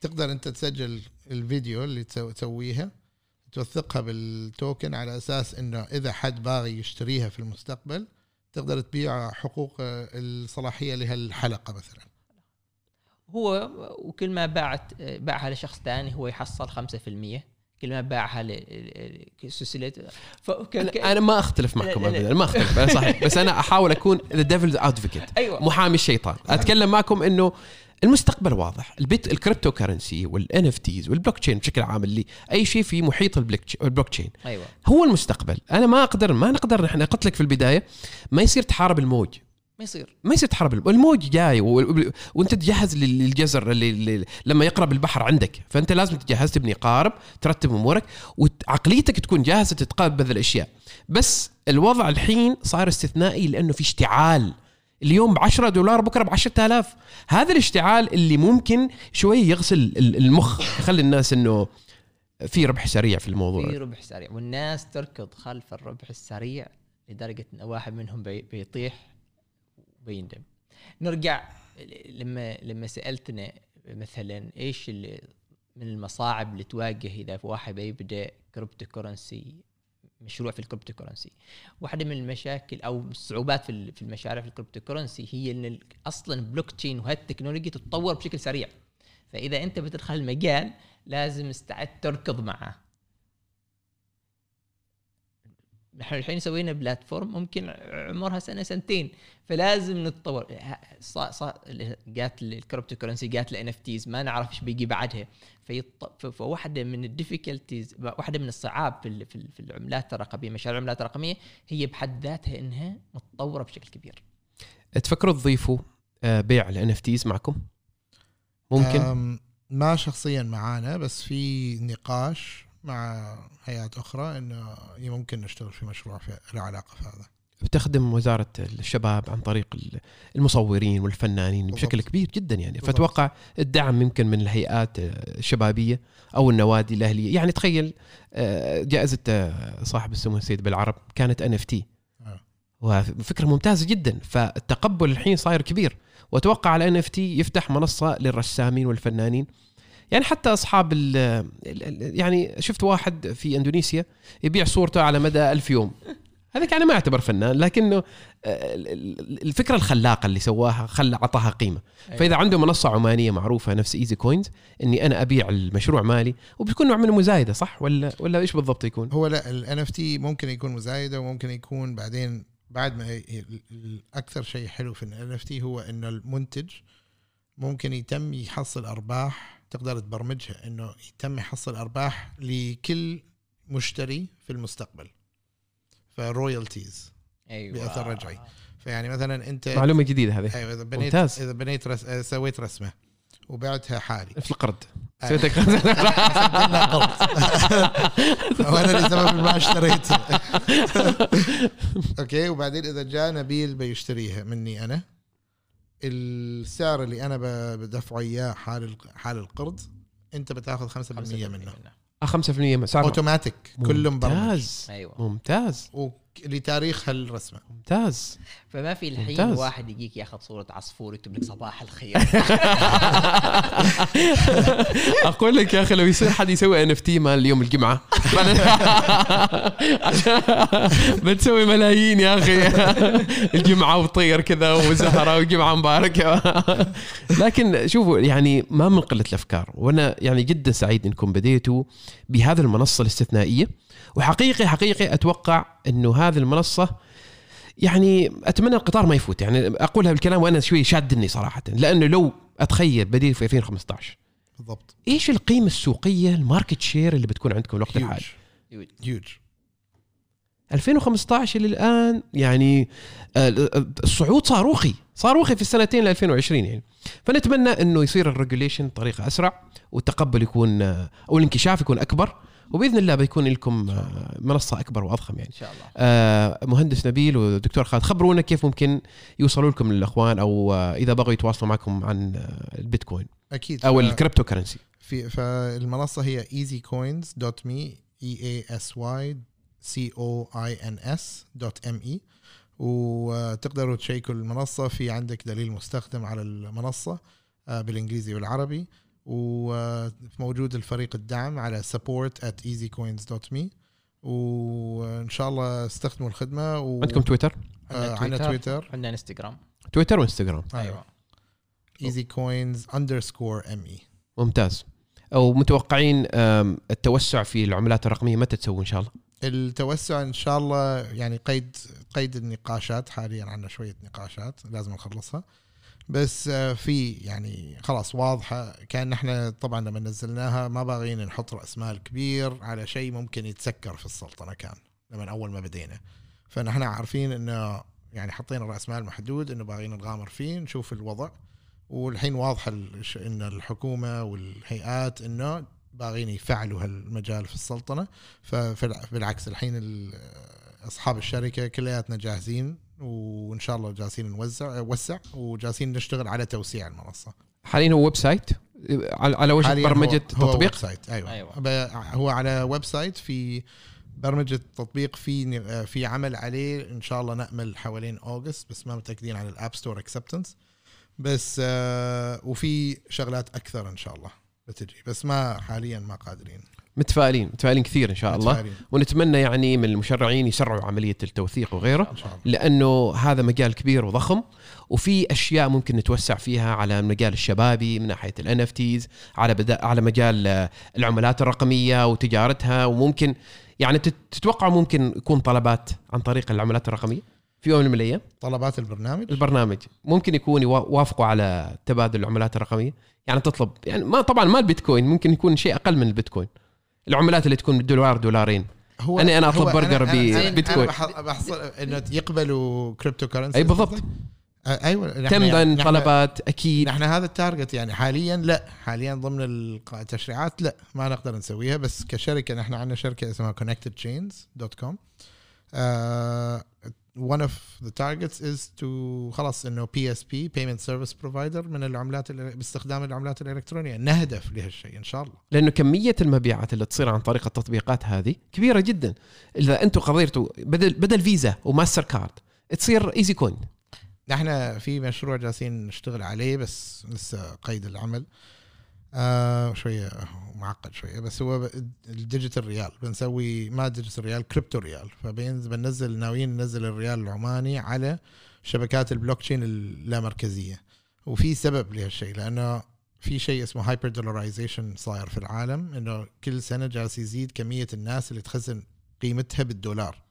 [SPEAKER 2] تقدر أنت تسجل الفيديو اللي تسو- تسويها؟ توثقها بالتوكن على أساس إنه إذا حد باغي يشتريها في المستقبل تقدر تبيع حقوق الصلاحية لهالحلقة مثلا.
[SPEAKER 3] هو وكل ما باعت باعها لشخص ثاني هو يحصل 5% كل ما باعها لسلسله
[SPEAKER 1] أنا ما أختلف معكم. ابدا ما أختلف أنا صحيح. بس أنا أحاول أكون the devil's advocate
[SPEAKER 3] أيوه.
[SPEAKER 1] محامي الشيطان. أتكلم معكم إنه المستقبل واضح. البيت ال cryptocurrency وال NFTs وال blockchain بشكل عام اللي أي شيء في محيط ال block- chain
[SPEAKER 3] أيوه.
[SPEAKER 1] هو المستقبل. أنا ما أقدر ما نقدر نحن قلت لك في البداية ما يصير تحارب الموج.
[SPEAKER 3] ما يصير.
[SPEAKER 1] ما يصير تحارب الم- الموج جاي وانت تجهز لل- للجزر اللي, اللي لما يقرب البحر عندك. فانت لازم تجهز تبني قارب ترتب امورك وعقليتك تكون جاهزة تتقابل بهذه الأشياء. بس الوضع الحين صار استثنائي لأنه في اشتعال. اليوم ب 10 دولار بكرة ب 10000 هذا الاشتعال اللي ممكن شوي يغسل ال- المخ يخلي الناس إنه في ربح سريع في الموضوع.
[SPEAKER 3] في ربح سريع. والناس تركض خلف الربح السريع لدرجة إن واحد منهم بي- بيطيح. وبيندم نرجع لما لما سألتنا مثلا إيش اللي من المصاعب اللي تواجه إذا في واحد بيبدا cryptocurrency مشروع في ال cryptocurrency واحدة من المشاكل أو الصعوبات في ال- في المشاريع في ال cryptocurrency هي إن أصلا بلوك تشين وهالتكنولوجيا تتطور بشكل سريع. فإذا أنت بتدخل المجال لازم استعد تركض معه. نحن الحين سوينا platform ممكن عمرها سنة سنتين فلازم نتطور. صا صا جات ال cryptocurrency جات ال NFTs ما نعرف إيش بيجي بعدها. فيط... فواحدة من ال difficulties واحدة من الصعاب في ال- في ال- في العملات الرقمية مشاريع العملات الرقمية هي بحد ذاتها إنها متطورة بشكل كبير.
[SPEAKER 1] تفكروا تضيفوا آه، بيع ال NFT ز معكم؟ ممكن؟
[SPEAKER 2] ما شخصيا معانا بس في نقاش مع هيئات أخرى انه ممكن نشتغل في مشروع في له علاقة في هذا.
[SPEAKER 1] بتخدم وزارة الشباب عن طريق ال- المصورين والفنانين
[SPEAKER 2] بالضبط.
[SPEAKER 1] بشكل كبير جدا يعني.
[SPEAKER 2] بالضبط.
[SPEAKER 1] فاتوقع الدعم يمكن من الهيئات آه، الشبابية أو النوادي الأهلية. يعني تخيل آه، جائزة آه، صاحب السمو السيد بالعرب كانت
[SPEAKER 2] NFT.
[SPEAKER 1] وفكرة ممتازة جدا. فالتقبل الحين صاير كبير. وأتوقع على NFT يفتح منصة للرسامين والفنانين. يعني حتى أصحاب ال ال- يعني شفت واحد في إندونيسيا يبيع صورته على مدى ألف يوم. هذاك يعني ما يعتبر فنان لكنه آه، ال- ال- الفكرة الخلاقة اللي سواها خلى عطاها قيمة. فإذا عنده منصة عمانية معروفة نفس easycoins إني أنا أبيع المشروع مالي وبيكون نوع من المزايدة صح؟ ولا ولا إيش بالضبط يكون؟
[SPEAKER 2] هو لا ال NFT ممكن يكون مزايدة وممكن يكون بعدين بعد ما أكثر شيء حلو في ال NFT هو إنه المنتج ممكن يتم يحصل أرباح تقدر تبرمجها إنه يتم يحصل أرباح لكل مشتري في المستقبل. ف
[SPEAKER 3] royalties أيوه.
[SPEAKER 2] بأثر رجعي. فيعني مثلا أنت
[SPEAKER 1] معلومة جديدة هذه.
[SPEAKER 2] أيوه إذا بنيت
[SPEAKER 1] ممتاز.
[SPEAKER 2] إذا بنيت رس... سويت رسمة وبعتها حالي.
[SPEAKER 1] في القرد
[SPEAKER 2] آه.
[SPEAKER 1] سويتك
[SPEAKER 2] وأنا اللي سبب ما اشتريتها أوكي وبعدين إذا جاء نبيل بيشتريها مني أنا السعر اللي أنا بدفعه إياه حال حال القرض أنت بتاخذ 5% منه.
[SPEAKER 1] 5% سعر
[SPEAKER 2] اوتوماتيك كله مبرمج.
[SPEAKER 1] ممتاز.
[SPEAKER 3] أيوه.
[SPEAKER 1] ممتاز.
[SPEAKER 2] لتاريخ هالرسمة.
[SPEAKER 1] ممتاز.
[SPEAKER 3] فما في الحين
[SPEAKER 1] ممتاز.
[SPEAKER 3] واحد يجيك ياخذ صورة عصفور يكتب لك صباح الخير.
[SPEAKER 1] أقول لك يا أخي لو يصير حد يسوي NFT مال يوم الجمعة. بتسوي ملايين يا أخي. الجمعة وطير كذا وزهرة وجمعة مباركة. لكن شوفوا يعني ما من قلة الأفكار. وأنا يعني جدا سعيد إنكم بديتوا بهذه المنصة الاستثنائية. وحقيقي حقيقي أتوقع إنه هذه المنصة يعني أتمنى القطار ما يفوت. يعني أقولها بالكلام وأنا شوي شادني صراحة. لأنه لو أتخيل بديت في 2015
[SPEAKER 2] بالضبط.
[SPEAKER 1] إيش القيمة السوقية ال market share اللي بتكون عندكم الوقت الحالي؟
[SPEAKER 2] هيوج
[SPEAKER 1] 2015 للان يعني آه، الصعود صاروخي. صاروخي في السنتين ل 2020 يعني. فنتمنى إنه يصير ال regulation بطريقه أسرع والتقبل يكون آه، أو الانكشاف يكون أكبر. وبإذن الله بيكون لكم آه، منصة أكبر وأضخم يعني.
[SPEAKER 3] إن شاء الله.
[SPEAKER 1] آه، مهندس نبيل ودكتور خالد خبرونا كيف ممكن يوصلوا لكم الأخوان أو آه، إذا بغوا يتواصلوا معكم عن آه، البيتكوين.
[SPEAKER 2] أكيد.
[SPEAKER 1] أو
[SPEAKER 2] ف-
[SPEAKER 1] ال cryptocurrency
[SPEAKER 2] في فالمنصة هي easycoins.me e a s y c o i n s e وتقدروا تشيكوا المنصة في عندك دليل مستخدم على المنصة بالإنجليزي والعربي. وموجود الفريق الدعم على support at easycoins.me وإن شاء الله استخدموا الخدمة و...
[SPEAKER 1] عندكم تويتر؟
[SPEAKER 2] آه، عندنا تويتر.
[SPEAKER 3] عندنا انستغرام.
[SPEAKER 1] تويتر وانستغرام.
[SPEAKER 2] أيوه. easycoins underscore me.
[SPEAKER 1] ممتاز. أو متوقعين آم، التوسع في العملات الرقمية متى تسووا إن شاء الله؟
[SPEAKER 2] التوسع إن شاء الله يعني قيد قيد النقاشات حاليا عندنا شوية نقاشات لازم نخلصها. بس آه، في يعني خلاص واضحة كأن إحنا طبعا لما نزلناها ما باغيين نحط رأس مال كبير على شيء ممكن يتسكر في السلطنة كان لما أول ما بدينا. فنحن عارفين إنه يعني حطينا رأس مال محدود إنه باغيين نغامر فيه نشوف الوضع. والحين واضحه إن الحكومة والهيئات إنه باغيين يفعلوا هالمجال في السلطنة. فبالعكس الحين ال- أصحاب الشركة كلياتنا جاهزين وإن شاء الله جالسين نوزع وسع وجالسين نشتغل على توسيع المنصة.
[SPEAKER 1] حاليا هو website؟ على على وجه برمجة
[SPEAKER 2] هو- هو
[SPEAKER 1] تطبيق
[SPEAKER 2] website أيوه,
[SPEAKER 3] أيوة.
[SPEAKER 2] أيوة. هو على website في برمجة تطبيق في في عمل عليه إن شاء الله نأمل حوالين August بس ما متأكدين على ال App Store acceptance بس آه وفي شغلات أكثر إن شاء الله بتجي بس ما حاليا ما قادرين.
[SPEAKER 1] متفائلين متفائلين كثير إن شاء الله.
[SPEAKER 2] متفائلين.
[SPEAKER 1] ونتمنى يعني من المشرعين يسرعوا عملية التوثيق وغيره لأنه هذا مجال كبير وضخم وفي أشياء ممكن نتوسع فيها على المجال الشبابي من ناحية ال NFTs على بدا على مجال العملات الرقمية وتجارتها وممكن يعني تت- تتوقع ممكن يكون طلبات عن طريق العملات الرقمية. في يوم من الأيام.
[SPEAKER 2] طلبات البرنامج؟
[SPEAKER 1] البرنامج. ممكن يكون يوا- يوافقوا على تبادل العملات الرقمية. يعني تطلب يعني ما طبعا ما البيتكوين ممكن يكون شيء أقل من البيتكوين. العملات اللي تكون دولار دولارين.
[SPEAKER 2] هو
[SPEAKER 1] أنا أطلب
[SPEAKER 2] هو
[SPEAKER 1] برجر ببيتكوين.
[SPEAKER 2] بح- بحصل إنه يقبلوا cryptocurrency
[SPEAKER 1] اي بالضبط.
[SPEAKER 2] أيوه نحن
[SPEAKER 1] تم
[SPEAKER 2] يعني-
[SPEAKER 1] طلبات أكيد.
[SPEAKER 2] نحن هذا ال target يعني حاليا لا. حاليا ضمن التشريعات لا. ما نقدر نسويها بس كشركة نحن عندنا شركة اسمها connectedchains.com uh, one of the targets is to خلاص إنه PSP payment service provider من العملات ال- باستخدام العملات الإلكترونية. نهدف لهالشيء إن شاء الله.
[SPEAKER 1] لأنه كمية المبيعات اللي تصير عن طريق التطبيقات هذه كبيرة جدا. إذا أنتم قضيتوا بدل بدل فيزا وماستر كارد تصير Easy Coin
[SPEAKER 2] نحن في مشروع جالسين نشتغل عليه بس لسه قيد العمل. آه شوية معقد شوية بس هو ال digital ريال. بنسوي ما digital ريال كريبتو ريال. فبننزل ناويين ننزل الريال العماني على شبكات البلوك تشين اللامركزيه وفي سبب لهالشيء لأنه في شيء اسمه hyper dollarization صاير في العالم إنه كل سنة جالس يزيد كمية الناس اللي تخزن قيمتها بالدولار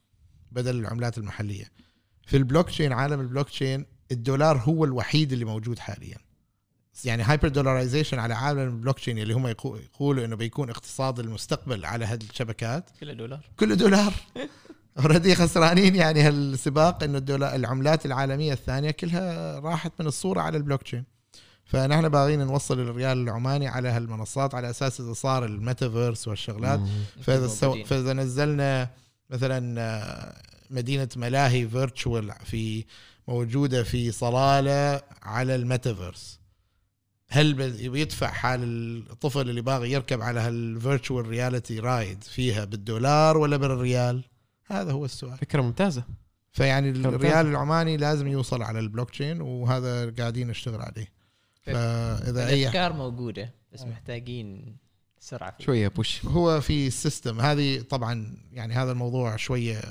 [SPEAKER 2] بدل العملات المحلية. في البلوك تشين عالم البلوك تشين الدولار هو الوحيد اللي موجود حاليا. يعني hyper dollarization على عالم البلوك تشين اللي هم يقو- يقولوا إنه بيكون اقتصاد المستقبل على هذه الشبكات
[SPEAKER 3] كله دولار.
[SPEAKER 2] كله دولار. already خسرانين يعني هالسباق إنه الدولار العملات العالمية الثانية كلها راحت من الصورة على البلوك تشين فنحن باغيين نوصل الريال العماني على هالمنصات على أساس إذا صار الميتافيرس والشغلات. فإذا سو... فإذا نزلنا مثلا آه، مدينة ملاهي virtual في موجودة في صلالة على الميتافيرس. هل بي- بيدفع حال الطفل اللي باغي يركب على هال virtual reality ride فيها بالدولار ولا بالريال؟ هذا هو السؤال
[SPEAKER 1] فكرة ممتازة
[SPEAKER 2] فيعني. الريال العماني لازم يوصل على البلوك تشين وهذا قاعدين نشتغل عليه فإذا اي
[SPEAKER 3] الافكار موجودة بس محتاجين سرعه فيه.
[SPEAKER 1] شوية push
[SPEAKER 2] هو في system هذه طبعا يعني هذا الموضوع شوية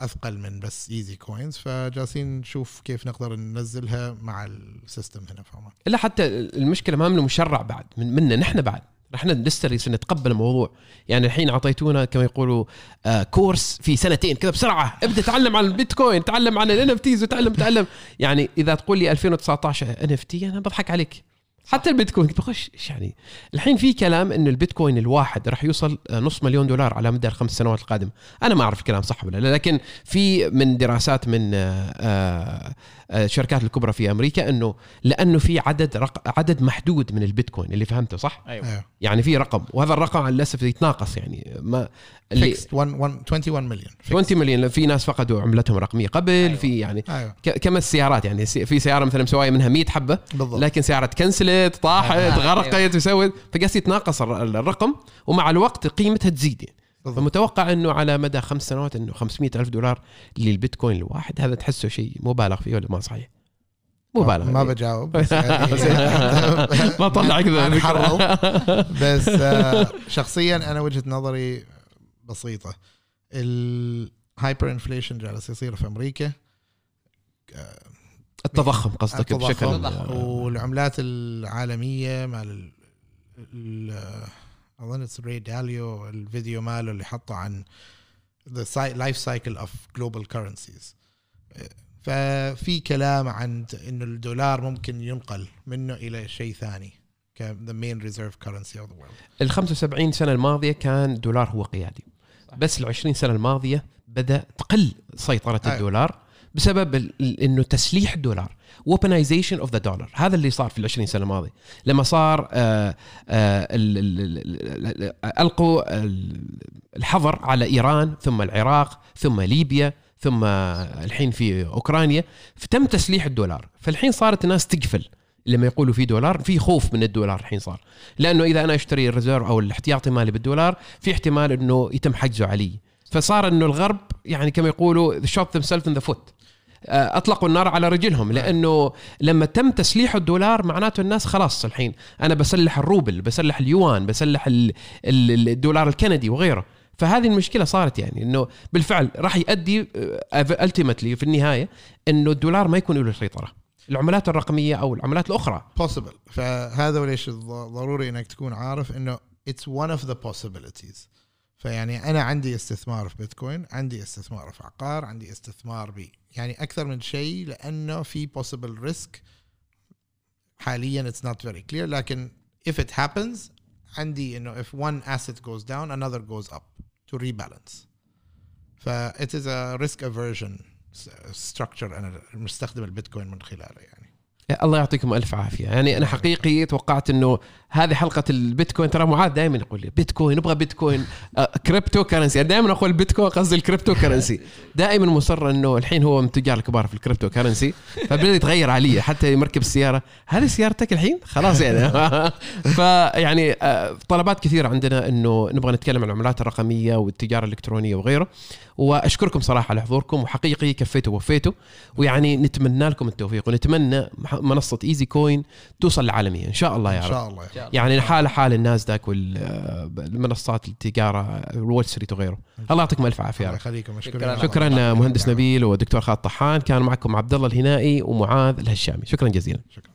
[SPEAKER 2] أثقل من بس Easy Coins فجالسين نشوف كيف نقدر ننزلها مع ال system هنا في عمان.
[SPEAKER 1] لا حتى المشكلة ما منه مشرع بعد من منا نحن بعد. إحنا لسه نتقبل الموضوع. يعني الحين أعطيتونا كما يقولوا آه course في سنتين كذا بسرعة. ابدأ تعلم عن البيتكوين تعلم عن ال NFTs وتعلم تعلم. يعني إذا تقول لي 2019 NFT أنا بضحك عليك. حتى البيتكوين. بخش إيش يعني؟ الحين في كلام انه البيتكوين الواحد راح يوصل آه، نص مليون دولار على مدى الخمس سنوات القادمه أنا ما أعرف الكلام صح ولا لا لكن في من دراسات من آه، آه، آه، الشركات الكبرى في أمريكا إنه لأنه في عدد رق... عدد محدود من البيتكوين اللي فهمته صح؟
[SPEAKER 3] أيوه.
[SPEAKER 2] أيوه.
[SPEAKER 1] يعني في رقم وهذا الرقم للاسف يتناقص يعني. ما اللي
[SPEAKER 2] fixed 21 مليون
[SPEAKER 1] 20 مليون في ناس فقدوا عملتهم الرقميه قبل
[SPEAKER 3] أيوة.
[SPEAKER 1] في يعني ك- كما السيارات يعني؟ في سيارة مثلا مسواية منها 100 حبة
[SPEAKER 2] بالضبط.
[SPEAKER 1] لكن سيارة تكنسلت طاحت
[SPEAKER 3] آه،
[SPEAKER 1] غرقت وسوت فقاس يتناقص الر- الرقم ومع الوقت قيمتها تزيد. يعني. فمتوقع إنه على مدى خمس سنوات إنه 500 ألف دولار للبيتكوين الواحد. هذا تحسه شيء مبالغ فيه ولا ما صحيح؟ مبالغ
[SPEAKER 2] ما. بجاوب بس يعني
[SPEAKER 1] ما طلع كذا.
[SPEAKER 2] بس آه، شخصيا أنا وجهة نظري بسيطة. ال hyperinflation جالس يصير في أمريكا.
[SPEAKER 1] التضخم قصدك
[SPEAKER 2] التضخم
[SPEAKER 1] بشكل
[SPEAKER 3] التضخم.
[SPEAKER 2] والعملات العالمية مال ال- ال- اظن it's ري داليو الفيديو ماله اللي حطه عن the cy- life cycle of global currencies ففي كلام عن إنه الدولار ممكن ينقل منه إلى شيء ثاني ك the main reserve currency of the world
[SPEAKER 1] ال 75 سنة الماضية كان الدولار هو قيادي
[SPEAKER 3] صح.
[SPEAKER 1] بس ال 20 سنة الماضية بدأ تقل سيطرة
[SPEAKER 2] أيوة.
[SPEAKER 1] الدولار بسبب إنه تسليح الدولار weaponization of the dollar هذا اللي صار في ال 20 سنة الماضية. لما صار آه آه ال- ال- ال- ال- ألقوا ال- الحظر على إيران ثم العراق ثم ليبيا ثم الحين في أوكرانيا. فتم تسليح الدولار. فالحين صارت الناس تقفل. لما يقولوا في دولار في خوف من الدولار الحين صار. لأنه إذا أنا أشتري ال reserve أو الاحتياطي مالي بالدولار في احتمال إنه يتم حجزه علي. فصار إنه الغرب يعني كما يقولوا shot themselves in the foot. آه، أطلقوا النار على رجلهم لأنه لما تم تسليح الدولار معناته الناس خلاص الحين أنا بسلح الروبل بسلح اليوان بسلح ال- ال- الدولار الكندي وغيره. فهذه المشكلة صارت يعني إنه بالفعل راح يؤدي ultimately في النهاية إنه الدولار ما يكون له سيطرة. العملات الرقمية أو العملات الأخرى.
[SPEAKER 2] Possible. فهذا وليش الض- ضروري إنك تكون عارف إنه it's one of the possibilities. فيعني أنا عندي استثمار في بيتكوين عندي استثمار في عقار عندي استثمار ب يعني أكثر من شيء لأنه في possible risk. حاليا it's not very clear لكن if it happens عندي إنه if one asset goes down another goes up to rebalance. ف it is a risk aversion structure أنا مستخدم البيتكوين من خلاله يعني.
[SPEAKER 1] الله يعطيكم ألف عافية. يعني أنا حقيقي توقعت إنه هذه حلقة البيتكوين ترى معاذ دائما يقول لي بيتكوين نبغى بيتكوين. آه، cryptocurrency. يعني دائما أقول البيتكوين قصدي ال cryptocurrency. دائما مصر إنه الحين هو من التجار الكبار في ال cryptocurrency. فبدا يتغير علي حتى مركب السيارة. هذه سيارتك الحين؟ خلاص يعني. فيعني آه، طلبات كثيرة عندنا إنه نبغى نتكلم عن العملات الرقمية والتجارة الإلكترونية وغيره. وأشكركم صراحة على حضوركم وحقيقي كفيتوا ووفيتوا. ويعني نتمنى لكم التوفيق ونتمنى منصة Easy Coin توصل العالمية إن شاء الله يا رب.
[SPEAKER 3] إن شاء الله.
[SPEAKER 1] يعني, يعني حال حال الناسداك والمنصات التجارة وول ستريت وغيره. الله يعطيكم ألف عافية
[SPEAKER 2] الله يخليكم
[SPEAKER 3] شكرا
[SPEAKER 1] شكرا مهندس نبيل ودكتور خالد طحان. كان معكم عبد الله الهنائي ومعاذ الهشامي. شكرا جزيلا.
[SPEAKER 2] شكرا.